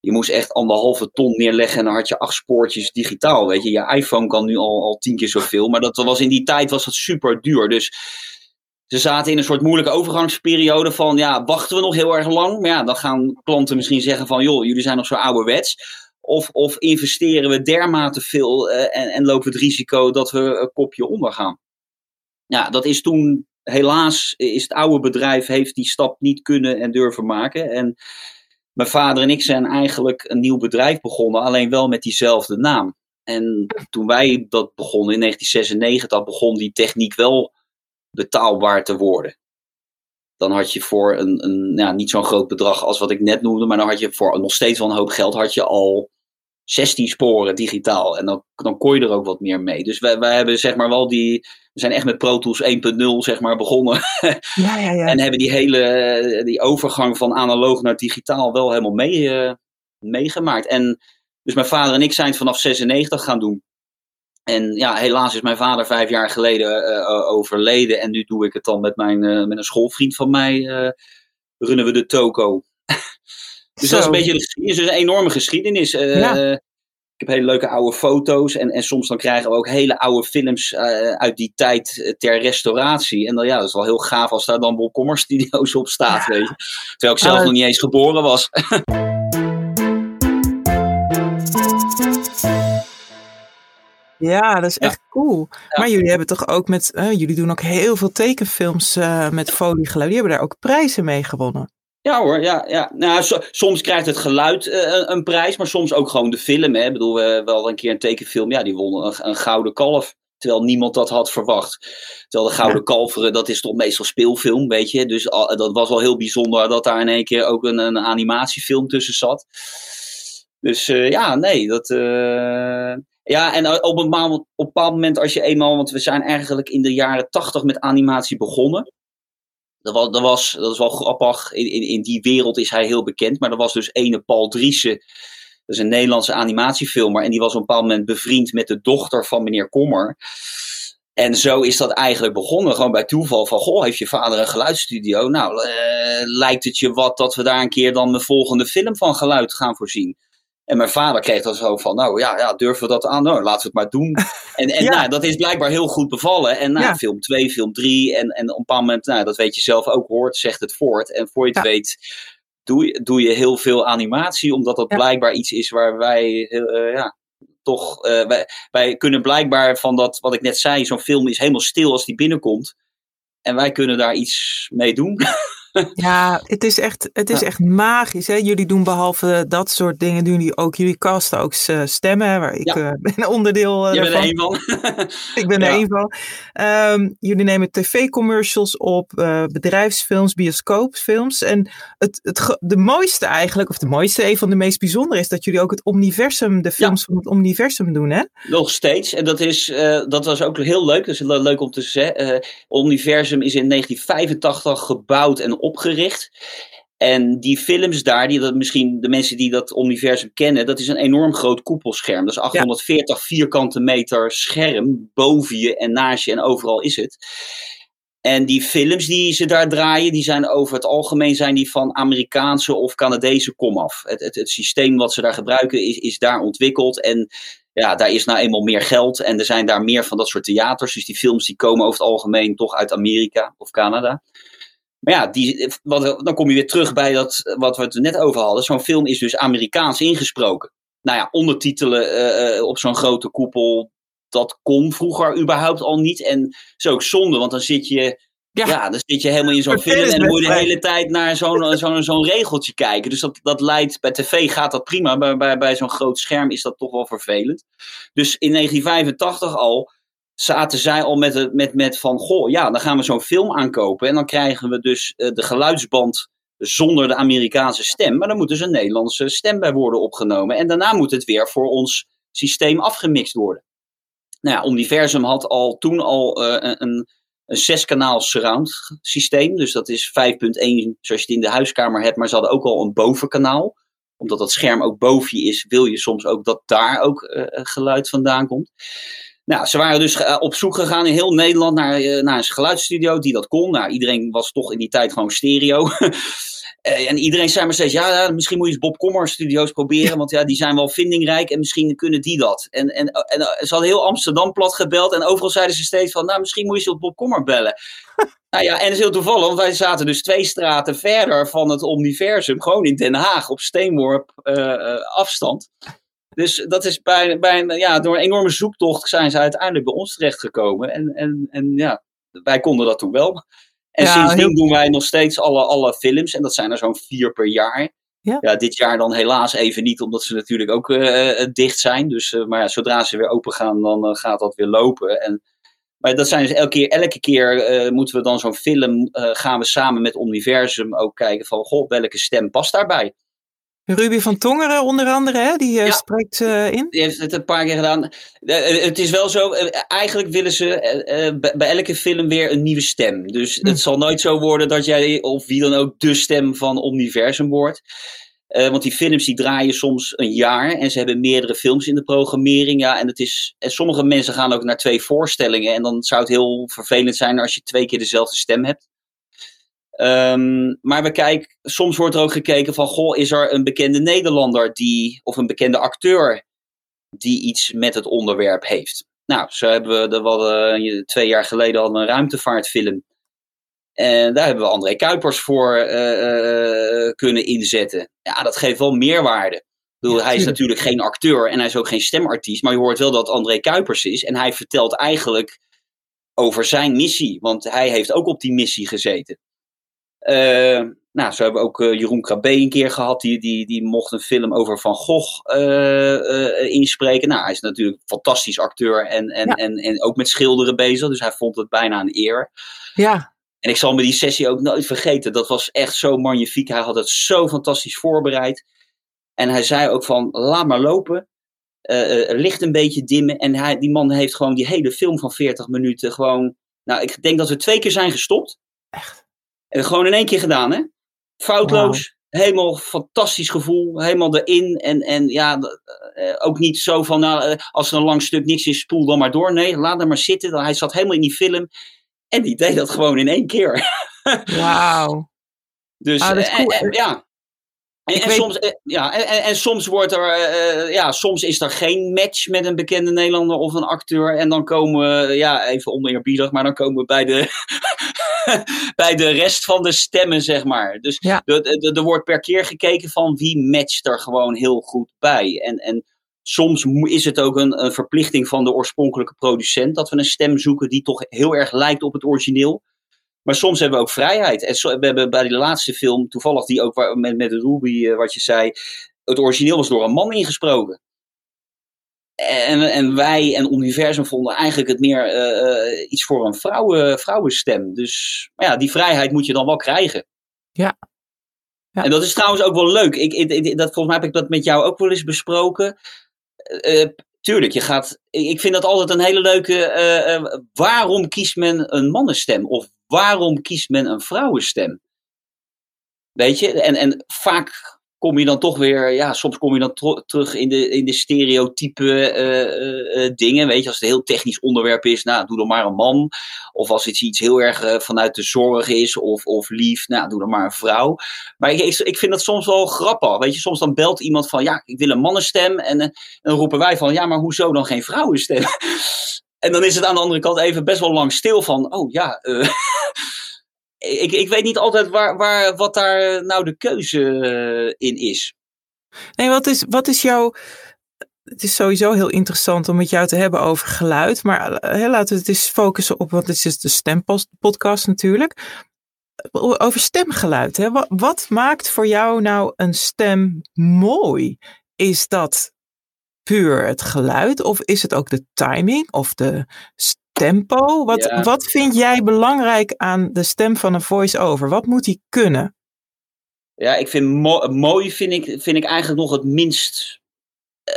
Je moest echt anderhalve ton neerleggen en dan had je acht spoortjes digitaal. Weet je, je iPhone kan nu al, al tien keer zoveel. Maar dat was in die tijd was dat super duur. Dus ze zaten in een soort moeilijke overgangsperiode van, ja, wachten we nog heel erg lang? Maar ja, dan gaan klanten misschien zeggen van, joh, jullie zijn nog zo ouderwets. Of, of investeren we dermate veel uh, en, en lopen we het risico dat we een kopje ondergaan? Ja, dat is toen helaas is het oude bedrijf heeft die stap niet kunnen en durven maken. En mijn vader en ik zijn eigenlijk een nieuw bedrijf begonnen, alleen wel met diezelfde naam. En toen wij dat begonnen in 1996, begon die techniek wel betaalbaar te worden. Dan had je voor een, een ja, niet zo'n groot bedrag als wat ik net noemde, maar dan had je voor nog steeds wel een hoop geld, had je al 16 sporen digitaal. En dan, dan kon je er ook wat meer mee. Dus wij, wij hebben zeg maar wel die. We zijn echt met Pro Tools 1.0 zeg maar begonnen. Ja, ja, ja. en hebben die hele die overgang van analoog naar digitaal wel helemaal mee, uh, meegemaakt. En dus mijn vader en ik zijn het vanaf 96 gaan doen. En ja, helaas is mijn vader vijf jaar geleden uh, overleden. En nu doe ik het dan met, mijn, uh, met een schoolvriend van mij. runnen we de toko. dus Zo. dat is een beetje. Dus een enorme geschiedenis. Ja. Heb hele leuke oude foto's. En, en soms dan krijgen we ook hele oude films uit die tijd ter restauratie. En dan ja, dat is wel heel gaaf als daar dan Bolkommer Studio's op staat. Weet je. Terwijl ik zelf nog niet eens geboren was. Ja, dat is echt cool. Maar jullie hebben toch ook met, uh, jullie doen ook heel veel tekenfilms met foliegeluid. Die hebben daar ook prijzen mee gewonnen. Ja hoor, ja. ja. Nou, so, soms krijgt het geluid uh, een prijs, maar soms ook gewoon de film. Hè. Ik bedoel, we wel een keer een tekenfilm, ja, die won een, een, gouden kalf. Terwijl niemand dat had verwacht. Terwijl de Gouden ja. Kalveren, dat is toch meestal speelfilm, weet je. Dus al, dat was wel heel bijzonder dat daar in één keer ook een, een animatiefilm tussen zat. Dus ja, nee, dat... Ja, en op een, bepaald, op een bepaald moment als je eenmaal, want we zijn eigenlijk in de jaren tachtig met animatie begonnen. Dat was, dat was, dat is wel grappig, in, in, in die wereld is hij heel bekend. Maar er was dus ene Paul Driessen, dat is een Nederlandse animatiefilmer. En die was op een bepaald moment bevriend met de dochter van meneer Kommer. En zo is dat eigenlijk begonnen, gewoon bij toeval van, goh, heeft je vader een geluidsstudio? Nou, uh, lijkt het je wat dat we daar een keer dan de volgende film van geluid gaan voorzien? En mijn vader kreeg dan zo van, nou ja, ja durven we dat aan? Nou, laten we het maar doen. En, en ja. nou, dat is blijkbaar heel goed bevallen. En nou, ja. film 2, film 3. En, en op een bepaald moment, nou, dat weet je zelf ook, hoort, zegt het voort. En voor je het ja. weet, doe je, doe je heel veel animatie. Omdat dat blijkbaar iets is waar wij, uh, ja, toch, uh, wij, wij kunnen blijkbaar van dat, wat ik net zei, zo'n film is helemaal stil als die binnenkomt. En wij kunnen daar iets mee doen. Ja, het is echt, het is ja. echt magisch. Hè? Jullie doen behalve dat soort dingen, doen jullie ook, jullie casten ook stemmen, waar ik ja. uh, ben onderdeel uh, Je bent er één van. ik ben er één van. Um, jullie nemen tv-commercials op, uh, bedrijfsfilms, bioscoopfilms. En het, het, de mooiste eigenlijk, of de mooiste, een van de meest bijzondere, is dat jullie ook het universum, de films van het universum doen, hè? Nog steeds. En dat, is, dat was ook heel leuk. Dat is leuk om te zeggen. universum is in 1985 gebouwd en opgericht. En die films daar, die dat misschien de mensen die dat universum kennen, dat is een enorm groot koepelscherm. Dat is 840 ja. vierkante meter scherm boven je en naast je en overal is het. En die films die ze daar draaien, die zijn over het algemeen zijn die van Amerikaanse of Canadese komaf. Het, het, het systeem wat ze daar gebruiken is, is daar ontwikkeld. En ja, daar is nou eenmaal meer geld en er zijn daar meer van dat soort theaters. Dus die films die komen over het algemeen toch uit Amerika of Canada. Maar ja, die, wat, dan kom je weer terug bij dat, wat we het net over hadden. Zo'n film is dus Amerikaans ingesproken. Nou ja, ondertitelen uh, op zo'n grote koepel, dat kon vroeger überhaupt al niet. En is ook zonde, want dan zit je, ja. ja dan zit je helemaal in zo'n film en dan moet je de hele tijd naar zo'n zo'n zo'n regeltje kijken. Dus dat, dat leidt, bij tv gaat dat prima, maar bij, bij zo'n groot scherm is dat toch wel vervelend. Dus in 1985 al zaten zij al met, met, met van, goh, ja, dan gaan we zo'n film aankopen. En dan krijgen we dus uh, de geluidsband zonder de Amerikaanse stem. Maar dan moet dus een Nederlandse stem bij worden opgenomen. En daarna moet het weer voor ons systeem afgemixt worden. Nou ja, Universum had al toen al uh, een, een zeskanaal surround systeem. Dus dat is 5.1 zoals je het in de huiskamer hebt. Maar ze hadden ook al een bovenkanaal. Omdat dat scherm ook boven je is, wil je soms ook dat daar ook uh, geluid vandaan komt. Nou, ze waren dus uh, op zoek gegaan in heel Nederland naar, uh, naar een geluidsstudio die dat kon. Nou, iedereen was toch in die tijd gewoon stereo. Eh, en iedereen zei maar steeds, ja, misschien moet je eens Bob Kommer studio's proberen, want ja, die zijn wel vindingrijk en misschien kunnen die dat. En, en, en ze hadden heel Amsterdam plat gebeld en overal zeiden ze steeds van, nou, misschien moet je eens Bob Kommer bellen. nou ja, en dat is heel toevallig, want wij zaten dus twee straten verder van het Omniversum, gewoon in Den Haag, op steenworp afstand. Dus dat is bij, bij, ja, door een enorme zoektocht zijn ze uiteindelijk bij ons terechtgekomen. En, en, en ja, wij konden dat toen wel. En sindsdien doen wij nog steeds alle, alle films. En dat zijn er zo'n vier per jaar. Ja. ja. dit jaar dan helaas even niet, omdat ze natuurlijk ook uh, dicht zijn. Dus, uh, maar ja, zodra ze weer open gaan, dan uh, gaat dat weer lopen. En, maar dat zijn dus elke keer, elke keer moeten we dan zo'n film, gaan we samen met Universum ook kijken van, goh, welke stem past daarbij? Ruby van Tongeren onder andere, hè? die uh, spreekt uh, in. Die heeft het een paar keer gedaan. Uh, het is wel zo, eigenlijk willen ze bij elke film weer een nieuwe stem. Dus hm. het zal nooit zo worden dat jij, of wie dan ook, de stem van Universum wordt. want die films die draaien soms een jaar en ze hebben meerdere films in de programmering. Ja, en, het is, en sommige mensen gaan ook naar twee voorstellingen. En dan zou het heel vervelend zijn als je twee keer dezelfde stem hebt. Um, maar we kijken, soms wordt er ook gekeken van, goh, is er een bekende Nederlander die, of een bekende acteur die iets met het onderwerp heeft? Nou, zo hebben we, er hadden, twee jaar geleden al een ruimtevaartfilm. En daar hebben we André Kuipers voor uh, kunnen inzetten. Ja, dat geeft wel meerwaarde. Ik bedoel, hij is natuurlijk geen acteur en hij is ook geen stemartiest, maar je hoort wel dat André Kuipers is. En hij vertelt eigenlijk over zijn missie, want hij heeft ook op die missie gezeten. Uh, nou, zo hebben we ook uh, Jeroen Krabbe een keer gehad. Die, die, die mocht een film over Van Gogh uh, inspreken. Nou, hij is natuurlijk een fantastisch acteur en, en, en, en ook met schilderen bezig. Dus hij vond het bijna een eer. Ja. En ik zal me die sessie ook nooit vergeten. Dat was echt zo magnifiek. Hij had het zo fantastisch voorbereid. En hij zei ook van, laat maar lopen. licht een beetje dimmen. En hij, die man heeft gewoon die hele film van 40 minuten gewoon... Nou, ik denk dat we twee keer zijn gestopt. Echt? En gewoon in één keer gedaan, hè? Foutloos. Helemaal fantastisch gevoel. Helemaal erin. En, en ja, uh, ook niet zo van, nou, uh, als er een lang stuk niks is, spoel dan maar door. Nee, laat hem maar zitten. Hij zat helemaal in die film. En die deed dat gewoon in één keer. Wauw. Dus ah, dat is cool. uh, ja. En, en soms, ja, en, en, soms wordt er, uh, ja, soms is er geen match met een bekende Nederlander of een acteur. En dan komen we, ja, even oneerbiedig, maar dan komen we bij de, bij de rest van de stemmen, zeg maar. Dus ja. er wordt per keer gekeken van wie matcht er gewoon heel goed bij. En, en soms is het ook een, een verplichting van de oorspronkelijke producent dat we een stem zoeken die toch heel erg lijkt op het origineel. Maar soms hebben we ook vrijheid. En we hebben bij die laatste film, toevallig die ook met, met Ruby, uh, wat je zei, het origineel was door een man ingesproken. En, en wij en Universum vonden eigenlijk het meer uh, iets voor een vrouwen, vrouwenstem. Dus ja, die vrijheid moet je dan wel krijgen. Ja. ja. En dat is trouwens ook wel leuk. Ik, ik, dat, volgens mij heb ik dat met jou ook wel eens besproken. Uh, tuurlijk, je gaat. Ik vind dat altijd een hele leuke. waarom kiest men een mannenstem? Of waarom kiest men een vrouwenstem? Weet je, en, en vaak kom je dan toch weer, ja, soms kom je dan terug in de, in de stereotype uh, uh, dingen. Weet je, als het een heel technisch onderwerp is, nou, doe dan maar een man. Of als het iets heel erg vanuit de zorg is of, of lief, nou, doe dan maar een vrouw. Maar ik, ik vind dat soms wel grappig. Weet je, soms dan belt iemand van, ja, ik wil een mannenstem. En, en dan roepen wij van, ja, maar hoezo dan geen vrouwenstem? En dan is het aan de andere kant even best wel lang stil van, oh ja, uh, ik, ik weet niet altijd waar, waar, wat daar nou de keuze eh, in is. Nee, wat is, wat is jouw. Het is sowieso heel interessant om met jou te hebben over geluid. Maar hè, laten we het eens focussen op, want dit is de stempodcast natuurlijk. Over stemgeluid. Hè? Wat, wat maakt voor jou nou een stem mooi? Is dat puur het geluid of is het ook de timing of de tempo? Wat, wat vind jij belangrijk aan de stem van een voice-over? Wat moet hij kunnen? Ja, ik vind mooi vind ik, vind ik eigenlijk nog het minst,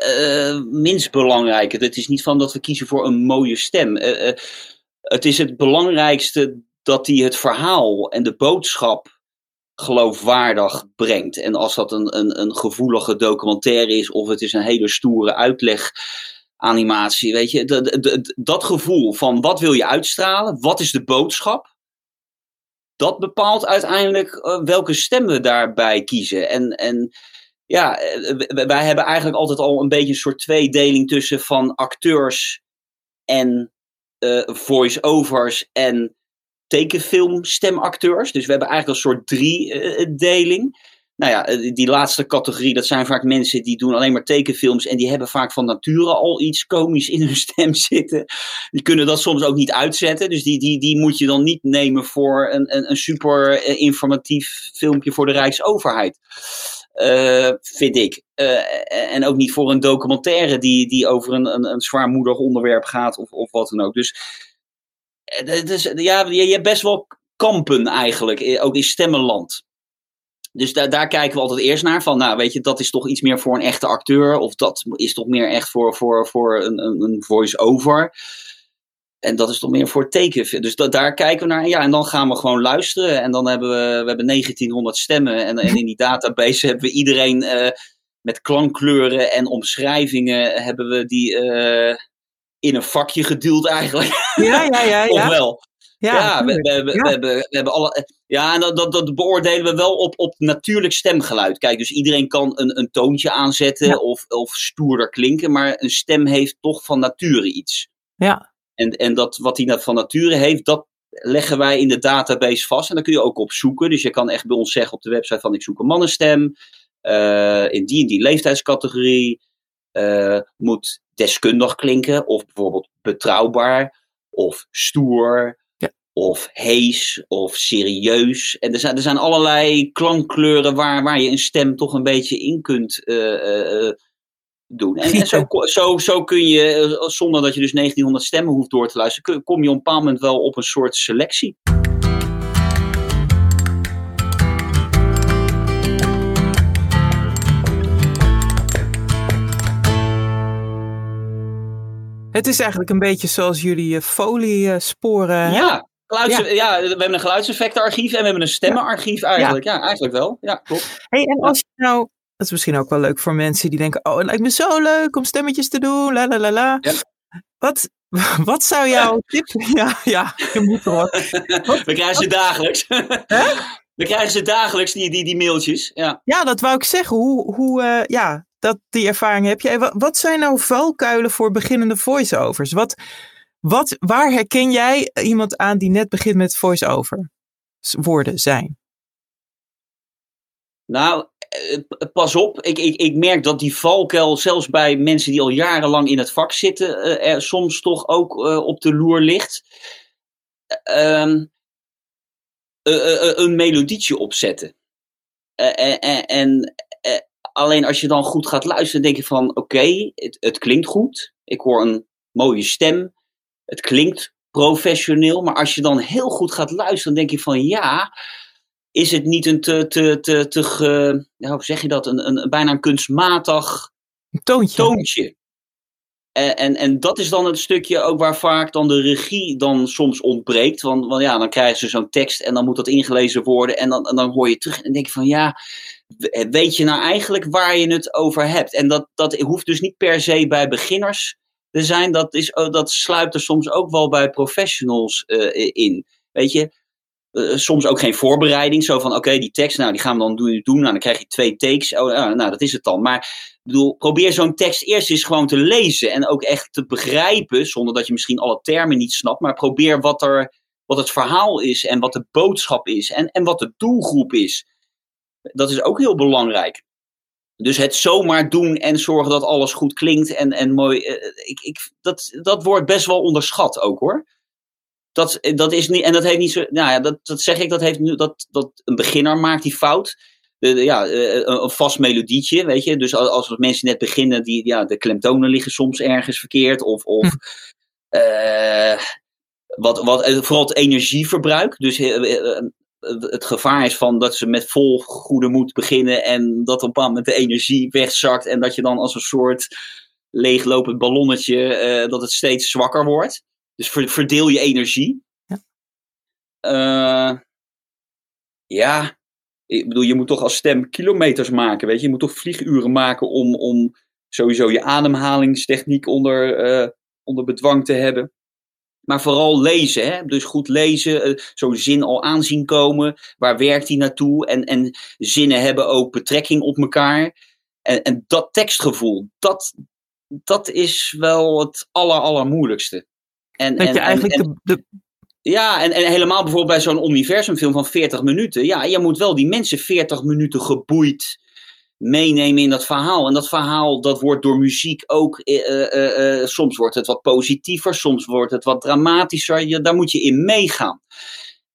uh, minst belangrijke. Het is niet van dat we kiezen voor een mooie stem. Uh, uh, het is het belangrijkste dat hij het verhaal en de boodschap geloofwaardig brengt. En als dat een, een, een gevoelige documentaire is of het is een hele stoere uitleg animatie, weet je, dat, dat, gevoel van wat wil je uitstralen, wat is de boodschap, dat bepaalt uiteindelijk eh, welke stem we daarbij kiezen. En, en ja, wij hebben eigenlijk altijd al een beetje een soort tweedeling tussen van acteurs en voice-overs en tekenfilmstemacteurs. Dus we hebben eigenlijk een soort drie-deling. nou ja, die laatste categorie, dat zijn vaak mensen die doen alleen maar tekenfilms. En die hebben vaak van nature al iets komisch in hun stem zitten. Die kunnen dat soms ook niet uitzetten. Dus die, die, die moet je dan niet nemen voor een, een, een super informatief filmpje voor de Rijksoverheid. Uh, vind ik. En ook niet voor een documentaire die, die over een, een, een zwaarmoedig onderwerp gaat of, of wat dan ook. Dus dus, ja, je, hebt best wel kampen eigenlijk, ook in stemmenland. Dus daar, daar kijken we altijd eerst naar. Van, nou, weet je, dat is toch iets meer voor een echte acteur. Of dat is toch meer echt voor, voor, voor een, een, voice-over. En dat is toch meer voor teken. Dus daar kijken we naar. Ja, en dan gaan we gewoon luisteren. En dan hebben we, we hebben 1900 stemmen. En, in die database hebben we iedereen uh, met klankkleuren en omschrijvingen. Hebben we die, in een vakje geduwd eigenlijk. Ja, ja, ja. ja. Ofwel. Ja, ja we, we, we, we, hebben, we hebben alle. Ja, en dat, dat, dat beoordelen we wel op, op natuurlijk stemgeluid. Kijk, dus iedereen kan een, een toontje aanzetten of, of stoerder klinken, maar een stem heeft toch van nature iets. Ja. En, en dat, wat hij van nature heeft, dat leggen wij in de database vast. En daar kun je ook op zoeken. Dus je kan echt bij ons zeggen op de website van ik zoek een mannenstem. Uh, in die en die leeftijdscategorie. Uh, moet deskundig klinken, of bijvoorbeeld betrouwbaar, of stoer, ja. of hees, of serieus. En er zijn, er zijn allerlei klankkleuren waar, waar je een stem toch een beetje in kunt uh, uh, doen. En, en, zo, zo, zo kun je, zonder dat je dus 1900 stemmen hoeft door te luisteren, kom je op een bepaald moment wel op een soort selectie. Het is eigenlijk een beetje zoals jullie uh, foliesporen. Ja, ja. ja. we hebben een geluidseffectenarchief en we hebben een stemmenarchief eigenlijk. Ja, eigenlijk wel. Ja, klopt. Hey, en als je nou, dat is misschien ook wel leuk voor mensen die denken: Oh, het lijkt me zo leuk om stemmetjes te doen. La la la la. Ja. Wat, wat zou jouw tip... Ja, ja, je moet er We krijgen ze dagelijks. We krijgen ze dagelijks, die, die, die mailtjes. Ja. ja, dat wou ik zeggen. Hoe, hoe, uh, ja, dat, die ervaring heb je. Wat zijn nou valkuilen voor beginnende voice-overs? Wat, wat, waar herken jij iemand aan die net begint met voice-over woorden zijn? Nou, eh, pas op. Ik, ik, ik merk dat die valkuil zelfs bij mensen die al jarenlang in het vak zitten, eh, er soms toch ook uh, op de loer ligt. Uh, een melodietje opzetten. en, en Alleen als je dan goed gaat luisteren, denk je van oké, het, het klinkt goed. Ik hoor een mooie stem. Het klinkt professioneel. Maar als je dan heel goed gaat luisteren, denk je van ja, is het niet een te, te, te, te hoe zeg je dat, een, een, bijna een kunstmatig toontje. toontje. En, en, en, dat is dan het stukje ook waar vaak dan de regie dan soms ontbreekt. Want, want ja, dan krijgen ze zo'n tekst en dan moet dat ingelezen worden. En dan, en dan hoor je terug en denk je van ja, weet je nou eigenlijk waar je het over hebt? En dat, dat hoeft dus niet per se bij beginners te zijn. Dat, is, oh, dat sluipt er soms ook wel bij professionals uh, in. Weet je, uh, soms ook geen voorbereiding. Zo van, oké, die tekst, nou, die gaan we dan doen. nou, dan krijg je twee takes. Oh, uh, nou, dat is het dan. Maar bedoel, probeer zo'n tekst eerst eens gewoon te lezen. En ook echt te begrijpen, zonder dat je misschien alle termen niet snapt. Maar probeer wat, er, wat het verhaal is en wat de boodschap is. En, en wat de doelgroep is. Dat is ook heel belangrijk. Dus het zomaar doen en zorgen dat alles goed klinkt en, en mooi. Eh, ik, ik, dat, dat wordt best wel onderschat ook hoor. Dat, dat is niet, en dat heeft niet zo. Nou ja, dat, dat zeg ik, dat heeft nu. Dat, dat een beginner maakt die fout. De, ja, eh, een vast melodietje, weet je. Dus als, als mensen net beginnen, die, ja, de klemtonen liggen soms ergens verkeerd. Of, of hm. uh, wat, wat, vooral het energieverbruik. Dus het gevaar is van dat ze met vol goede moed beginnen en dat op een bepaald moment de energie wegzakt en dat je dan als een soort leeglopend ballonnetje, uh, dat het steeds zwakker wordt. Dus verdeel je energie. Ja. Uh, ja, ik bedoel, je moet toch als stem kilometers maken, weet je. Je moet toch vlieguren maken om, om sowieso je ademhalingstechniek onder, uh, onder bedwang te hebben. Maar vooral lezen. Hè? Dus goed lezen, uh, zo'n zin al aanzien komen. Waar werkt die naartoe? En, en zinnen hebben ook betrekking op elkaar. En, en dat tekstgevoel, dat, dat is wel het aller, allermoeilijkste. En, dat en, je eigenlijk en, de, de, Ja, en, en helemaal bijvoorbeeld bij zo'n universumfilm van 40 minuten. Ja, je moet wel die mensen 40 minuten geboeid meenemen in dat verhaal. En dat verhaal, dat wordt door muziek ook, uh, uh, soms wordt het wat positiever, soms wordt het wat dramatischer. Je, daar moet je in meegaan.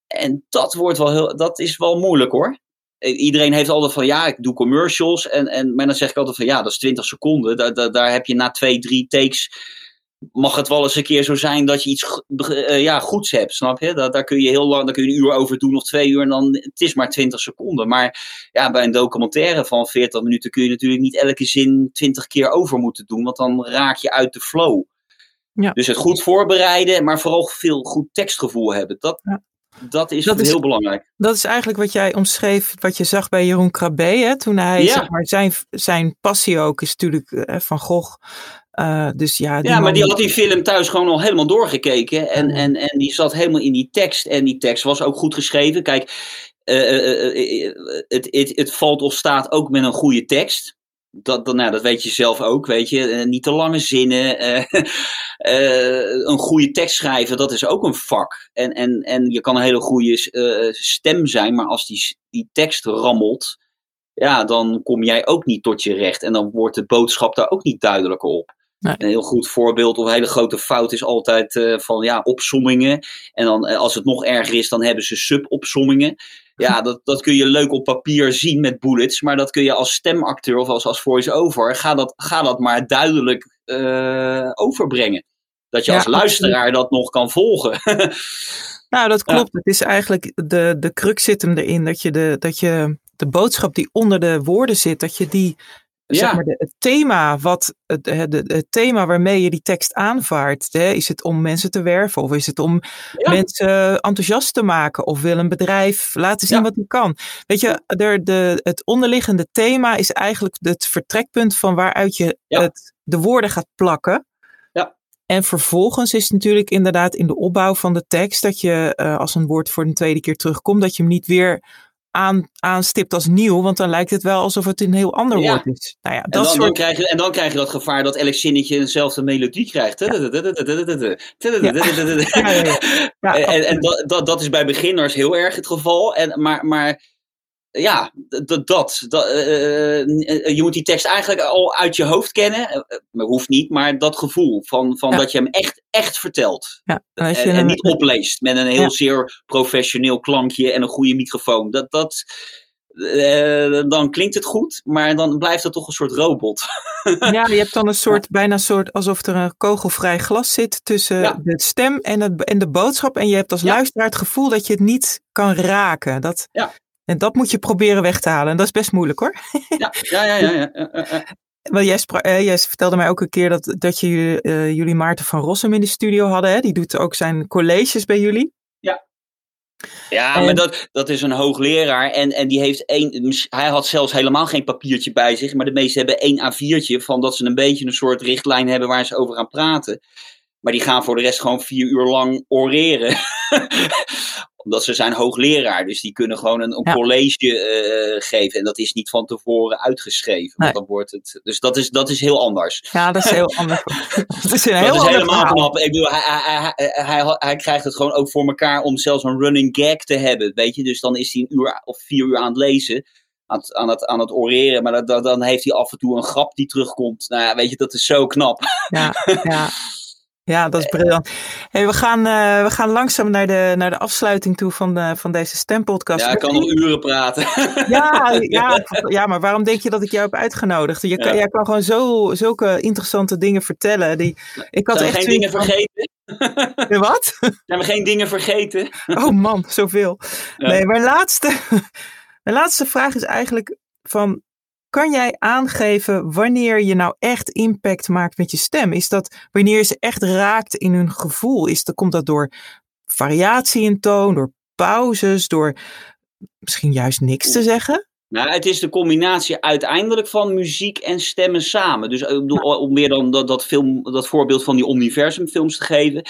En dat, wordt wel heel, dat is wel moeilijk hoor. Iedereen heeft altijd van ja, ik doe commercials. En, en, maar dan zeg ik altijd van ja, dat is 20 seconden. Daar, daar, daar heb je na twee, drie takes mag het wel eens een keer zo zijn dat je iets uh, ja, goeds hebt, snap je? Dat, daar kun je heel lang, daar kun je een uur over doen of twee uur en dan, het is maar 20 seconden. Maar ja, bij een documentaire van 40 minuten kun je natuurlijk niet elke zin 20 keer over moeten doen, want dan raak je uit de flow. Ja. Dus het goed voorbereiden, maar vooral veel goed tekstgevoel hebben. Dat, ja. dat, is, dat is heel belangrijk. Dat is eigenlijk wat jij omschreef, wat je zag bij Jeroen Krabbe, hè, toen hij, ja. zeg maar, zijn, zijn passie ook is natuurlijk uh, Van Gogh. Uh, dus ja, ja maar die had die film thuis gewoon al helemaal doorgekeken. En, en, en die zat helemaal in die tekst. En die tekst was ook goed geschreven. Kijk, uh, uh, het, het, het valt of staat ook met een goede tekst. Dat, dat, nou, dat weet je zelf ook, weet je. niet te lange zinnen. een goede tekst schrijven, dat is ook een vak. En, en, en je kan een hele goede stem zijn, maar als die, die tekst rammelt, ja, dan kom jij ook niet tot je recht. En dan wordt de boodschap daar ook niet duidelijker op. Nee. Een heel goed voorbeeld of een hele grote fout is altijd uh, van ja, opsommingen. En dan uh, als het nog erger is, dan hebben ze sub-opsommingen. Ja, dat, dat kun je leuk op papier zien met bullets. Maar dat kun je als stemacteur of als, als voice-over, ga dat, ga dat maar duidelijk uh, overbrengen. Dat je ja, als luisteraar dat nog kan volgen. nou, dat klopt. Het is eigenlijk de, de crux zit hem erin dat je, de, dat je de boodschap die onder de woorden zit, dat je die ja. zeg maar de, het thema wat het, het, het, thema waarmee je die tekst aanvaardt, hè, is het om mensen te werven of is het om ja. mensen enthousiast te maken of wil een bedrijf laten zien ja. wat hij kan. Weet je, er, de, het onderliggende thema is eigenlijk het vertrekpunt van waaruit je het, de woorden gaat plakken. En vervolgens is het natuurlijk inderdaad in de opbouw van de tekst dat je uh, als een woord voor een tweede keer terugkomt, dat je hem niet weer aan, aanstipt als nieuw, want dan lijkt het wel alsof het een heel ander ja. woord is. Nou ja, dat en, dan, soort... dan krijg je, en dan krijg je dat gevaar dat elk zinnetje dezelfde melodie krijgt. En, dat is bij beginners heel erg het geval. En, maar, maar ja, dat, dat, dat uh, je moet die tekst eigenlijk al uit je hoofd kennen. Uh, hoeft niet, maar dat gevoel van, van ja. dat je hem echt, echt vertelt. Ja, en, en, en, niet opleest met een heel ja. zeer professioneel klankje en een goede microfoon. Dat, dat, uh, dan klinkt het goed, maar dan blijft het toch een soort robot. ja, je hebt dan een soort, bijna een soort alsof er een kogelvrij glas zit tussen ja. de stem en, het, en de boodschap. En je hebt als ja. luisteraar het gevoel dat je het niet kan raken. Dat, ja. En dat moet je proberen weg te halen. En dat is best moeilijk hoor. Ja, ja, ja. ja, ja, jij, sprak, eh, jij, vertelde mij ook een keer dat, dat je, uh, jullie Maarten van Rossum in de studio hadden. Hè? Die doet ook zijn colleges bij jullie. Ja. Ja, en... maar dat, dat is een hoogleraar. En, en die heeft één. Hij had zelfs helemaal geen papiertje bij zich. Maar de meesten hebben één A4'tje. Van dat ze een beetje een soort richtlijn hebben waar ze over gaan praten. Maar die gaan voor de rest gewoon vier uur lang oreren. Omdat ze zijn hoogleraar, dus die kunnen gewoon een, een ja. college uh, geven. En dat is niet van tevoren uitgeschreven. Nee. Dan wordt het, dus dat is, dat is heel anders. Ja, dat is heel anders. dat is, een heel dat is helemaal knap. Ik bedoel, hij, hij, hij, hij, hij krijgt het gewoon ook voor elkaar om zelfs een running gag te hebben. Weet je, dus dan is hij een uur of vier uur aan het lezen. Aan het, aan het, aan het oreren, maar dat, dan heeft hij af en toe een grap die terugkomt. Nou ja, weet je, dat is zo knap. Ja, ja. Ja, dat is briljant. Hey, we, gaan, uh, we gaan langzaam naar de, naar de afsluiting toe van, de, van deze stempodcast. Ja, ik kan nog uren praten. Ja, ja, ja, maar waarom denk je dat ik jou heb uitgenodigd? Je kan, ja. Jij kan gewoon zo, zulke interessante dingen vertellen. Die, ik had Zijn echt geen dingen van... vergeten? Wat? Zijn we geen dingen vergeten? Oh man, zoveel. Ja. Nee, mijn laatste, mijn laatste vraag is eigenlijk van kan jij aangeven wanneer je nou echt impact maakt met je stem? Is dat wanneer je ze echt raakt in hun gevoel? Is dat, komt dat door variatie in toon, door pauzes, door misschien juist niks te zeggen? Nou, het is de combinatie uiteindelijk van muziek en stemmen samen. Dus om meer dan dat, dat, film, dat voorbeeld van die universumfilms te geven.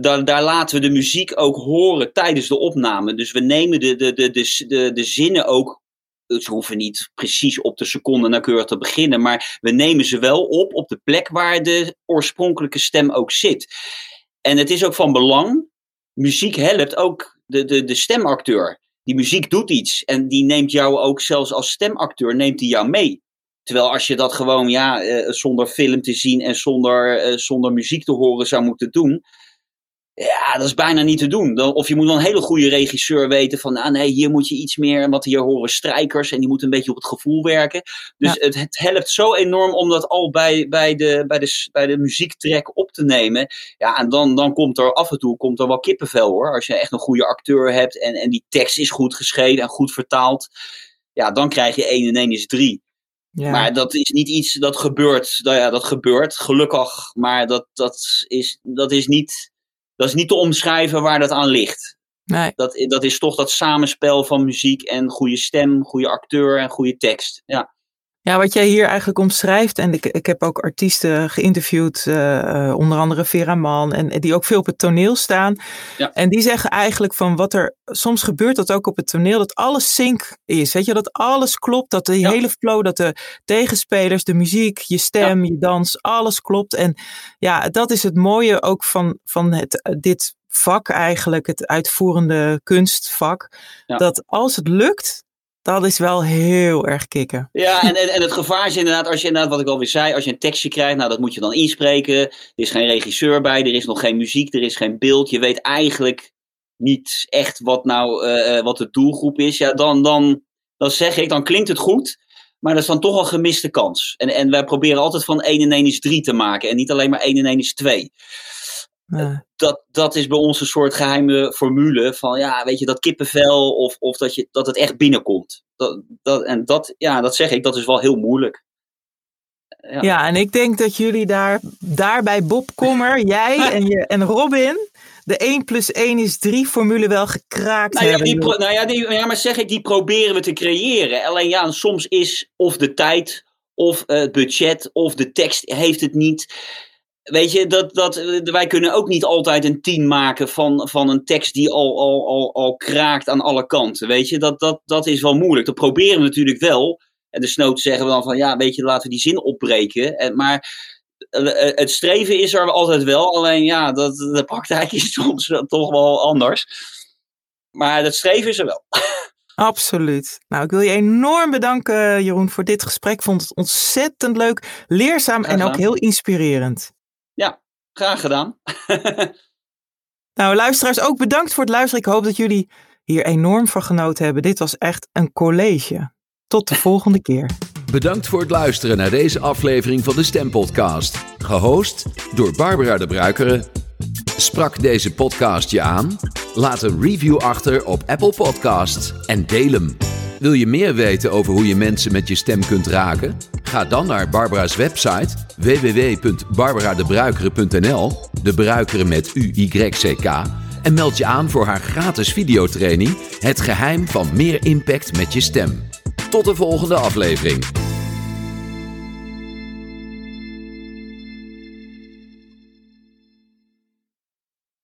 daar, daar laten we de muziek ook horen tijdens de opname. Dus we nemen de, de, de, de, de, de zinnen ook ze hoeven niet precies op de seconde nauwkeurig te beginnen, maar we nemen ze wel op op de plek waar de oorspronkelijke stem ook zit. En het is ook van belang, muziek helpt ook de, de, de stemacteur. Die muziek doet iets en die neemt jou ook zelfs als stemacteur, neemt die jou mee. Terwijl als je dat gewoon ja, eh, zonder film te zien en zonder, eh, zonder muziek te horen zou moeten doen, ja, dat is bijna niet te doen. Of je moet wel een hele goede regisseur weten van, ah nee, hier moet je iets meer, want hier horen strijkers en die moeten een beetje op het gevoel werken. Dus het, het, helpt zo enorm om dat al bij, bij, de, bij, de, bij de muziektrack op te nemen. Ja, en dan, dan komt er af en toe komt er wel kippenvel hoor. Als je echt een goede acteur hebt en, en die tekst is goed geschreven en goed vertaald. Ja, dan krijg je 1 en 1 is 3. Ja. Maar dat is niet iets dat gebeurt. Nou ja, dat gebeurt, gelukkig. Maar dat, dat, is, dat is niet dat is niet te omschrijven waar dat aan ligt. Nee. Dat, dat is toch dat samenspel van muziek en goede stem, goede acteur en goede tekst. Ja. Ja, wat jij hier eigenlijk omschrijft, en ik, ik heb ook artiesten geïnterviewd, uh, onder andere Vera Mann, en die ook veel op het toneel staan. Ja. En die zeggen eigenlijk van wat er, soms gebeurt dat ook op het toneel, dat alles sync is. Weet je, dat alles klopt, dat de hele flow, dat de tegenspelers, de muziek, je stem, je dans, alles klopt. En ja, dat is het mooie ook van, van het, eh, dit vak eigenlijk, het uitvoerende kunstvak. Dat als het lukt, dat is wel heel erg kicken. Ja, en, en, het gevaar is inderdaad, als je inderdaad, wat ik alweer zei, als je een tekstje krijgt, nou dat moet je dan inspreken. Er is geen regisseur bij, er is nog geen muziek, er is geen beeld. Je weet eigenlijk niet echt wat nou, uh, wat de doelgroep is. Ja, dan, dan, dan zeg ik, dan klinkt het goed. Maar dat is dan toch een gemiste kans. En, en wij proberen altijd van 1 en 1 is 3 te maken. En niet alleen maar 1 en 1 is 2. Dat, dat is bij ons een soort geheime formule van, ja, weet je, dat kippenvel of, of dat, je, dat het echt binnenkomt. Dat, dat, en dat, ja, dat zeg ik, dat is wel heel moeilijk. Ja. ja, en ik denk dat jullie daar, daarbij Bob Kommer, jij en, je, en Robin, de 1 plus 1 is 3 formule wel gekraakt nou ja, hebben. Die nou ja, die, ja, maar zeg ik, die proberen we te creëren. Alleen ja, soms is of de tijd, of het budget, of de tekst heeft het niet. Weet je, dat, dat, wij kunnen ook niet altijd een team maken van, van een tekst die al, al, al, al kraakt aan alle kanten. Weet je, dat, dat, dat is wel moeilijk. Dat proberen we natuurlijk wel. En de snoot zeggen we dan van, ja, weet je, laten we die zin opbreken. En, maar eh, eh, het streven is er altijd wel. Alleen ja, dat, de praktijk is soms toch wel anders. Maar het streven is er wel. Absoluut. Nou, ik wil je enorm bedanken, Jeroen, voor dit gesprek. Ik vond het ontzettend leuk, leerzaam en ook heel inspirerend. Ja, graag gedaan. nou, luisteraars, ook bedankt voor het luisteren. Ik hoop dat jullie hier enorm van genoten hebben. Dit was echt een college. Tot de volgende keer. Bedankt voor het luisteren naar deze aflevering van de Stempodcast. Gehost door Barbara de Bruikere. Sprak deze podcast je aan? Laat een review achter op Apple Podcasts en deel hem. Wil je meer weten over hoe je mensen met je stem kunt raken? Ga dan naar Barbara's website www.barbaradebruikere.nl, de bruikere met U-Y-C-K, en meld je aan voor haar gratis videotraining Het geheim van meer impact met je stem. Tot de volgende aflevering.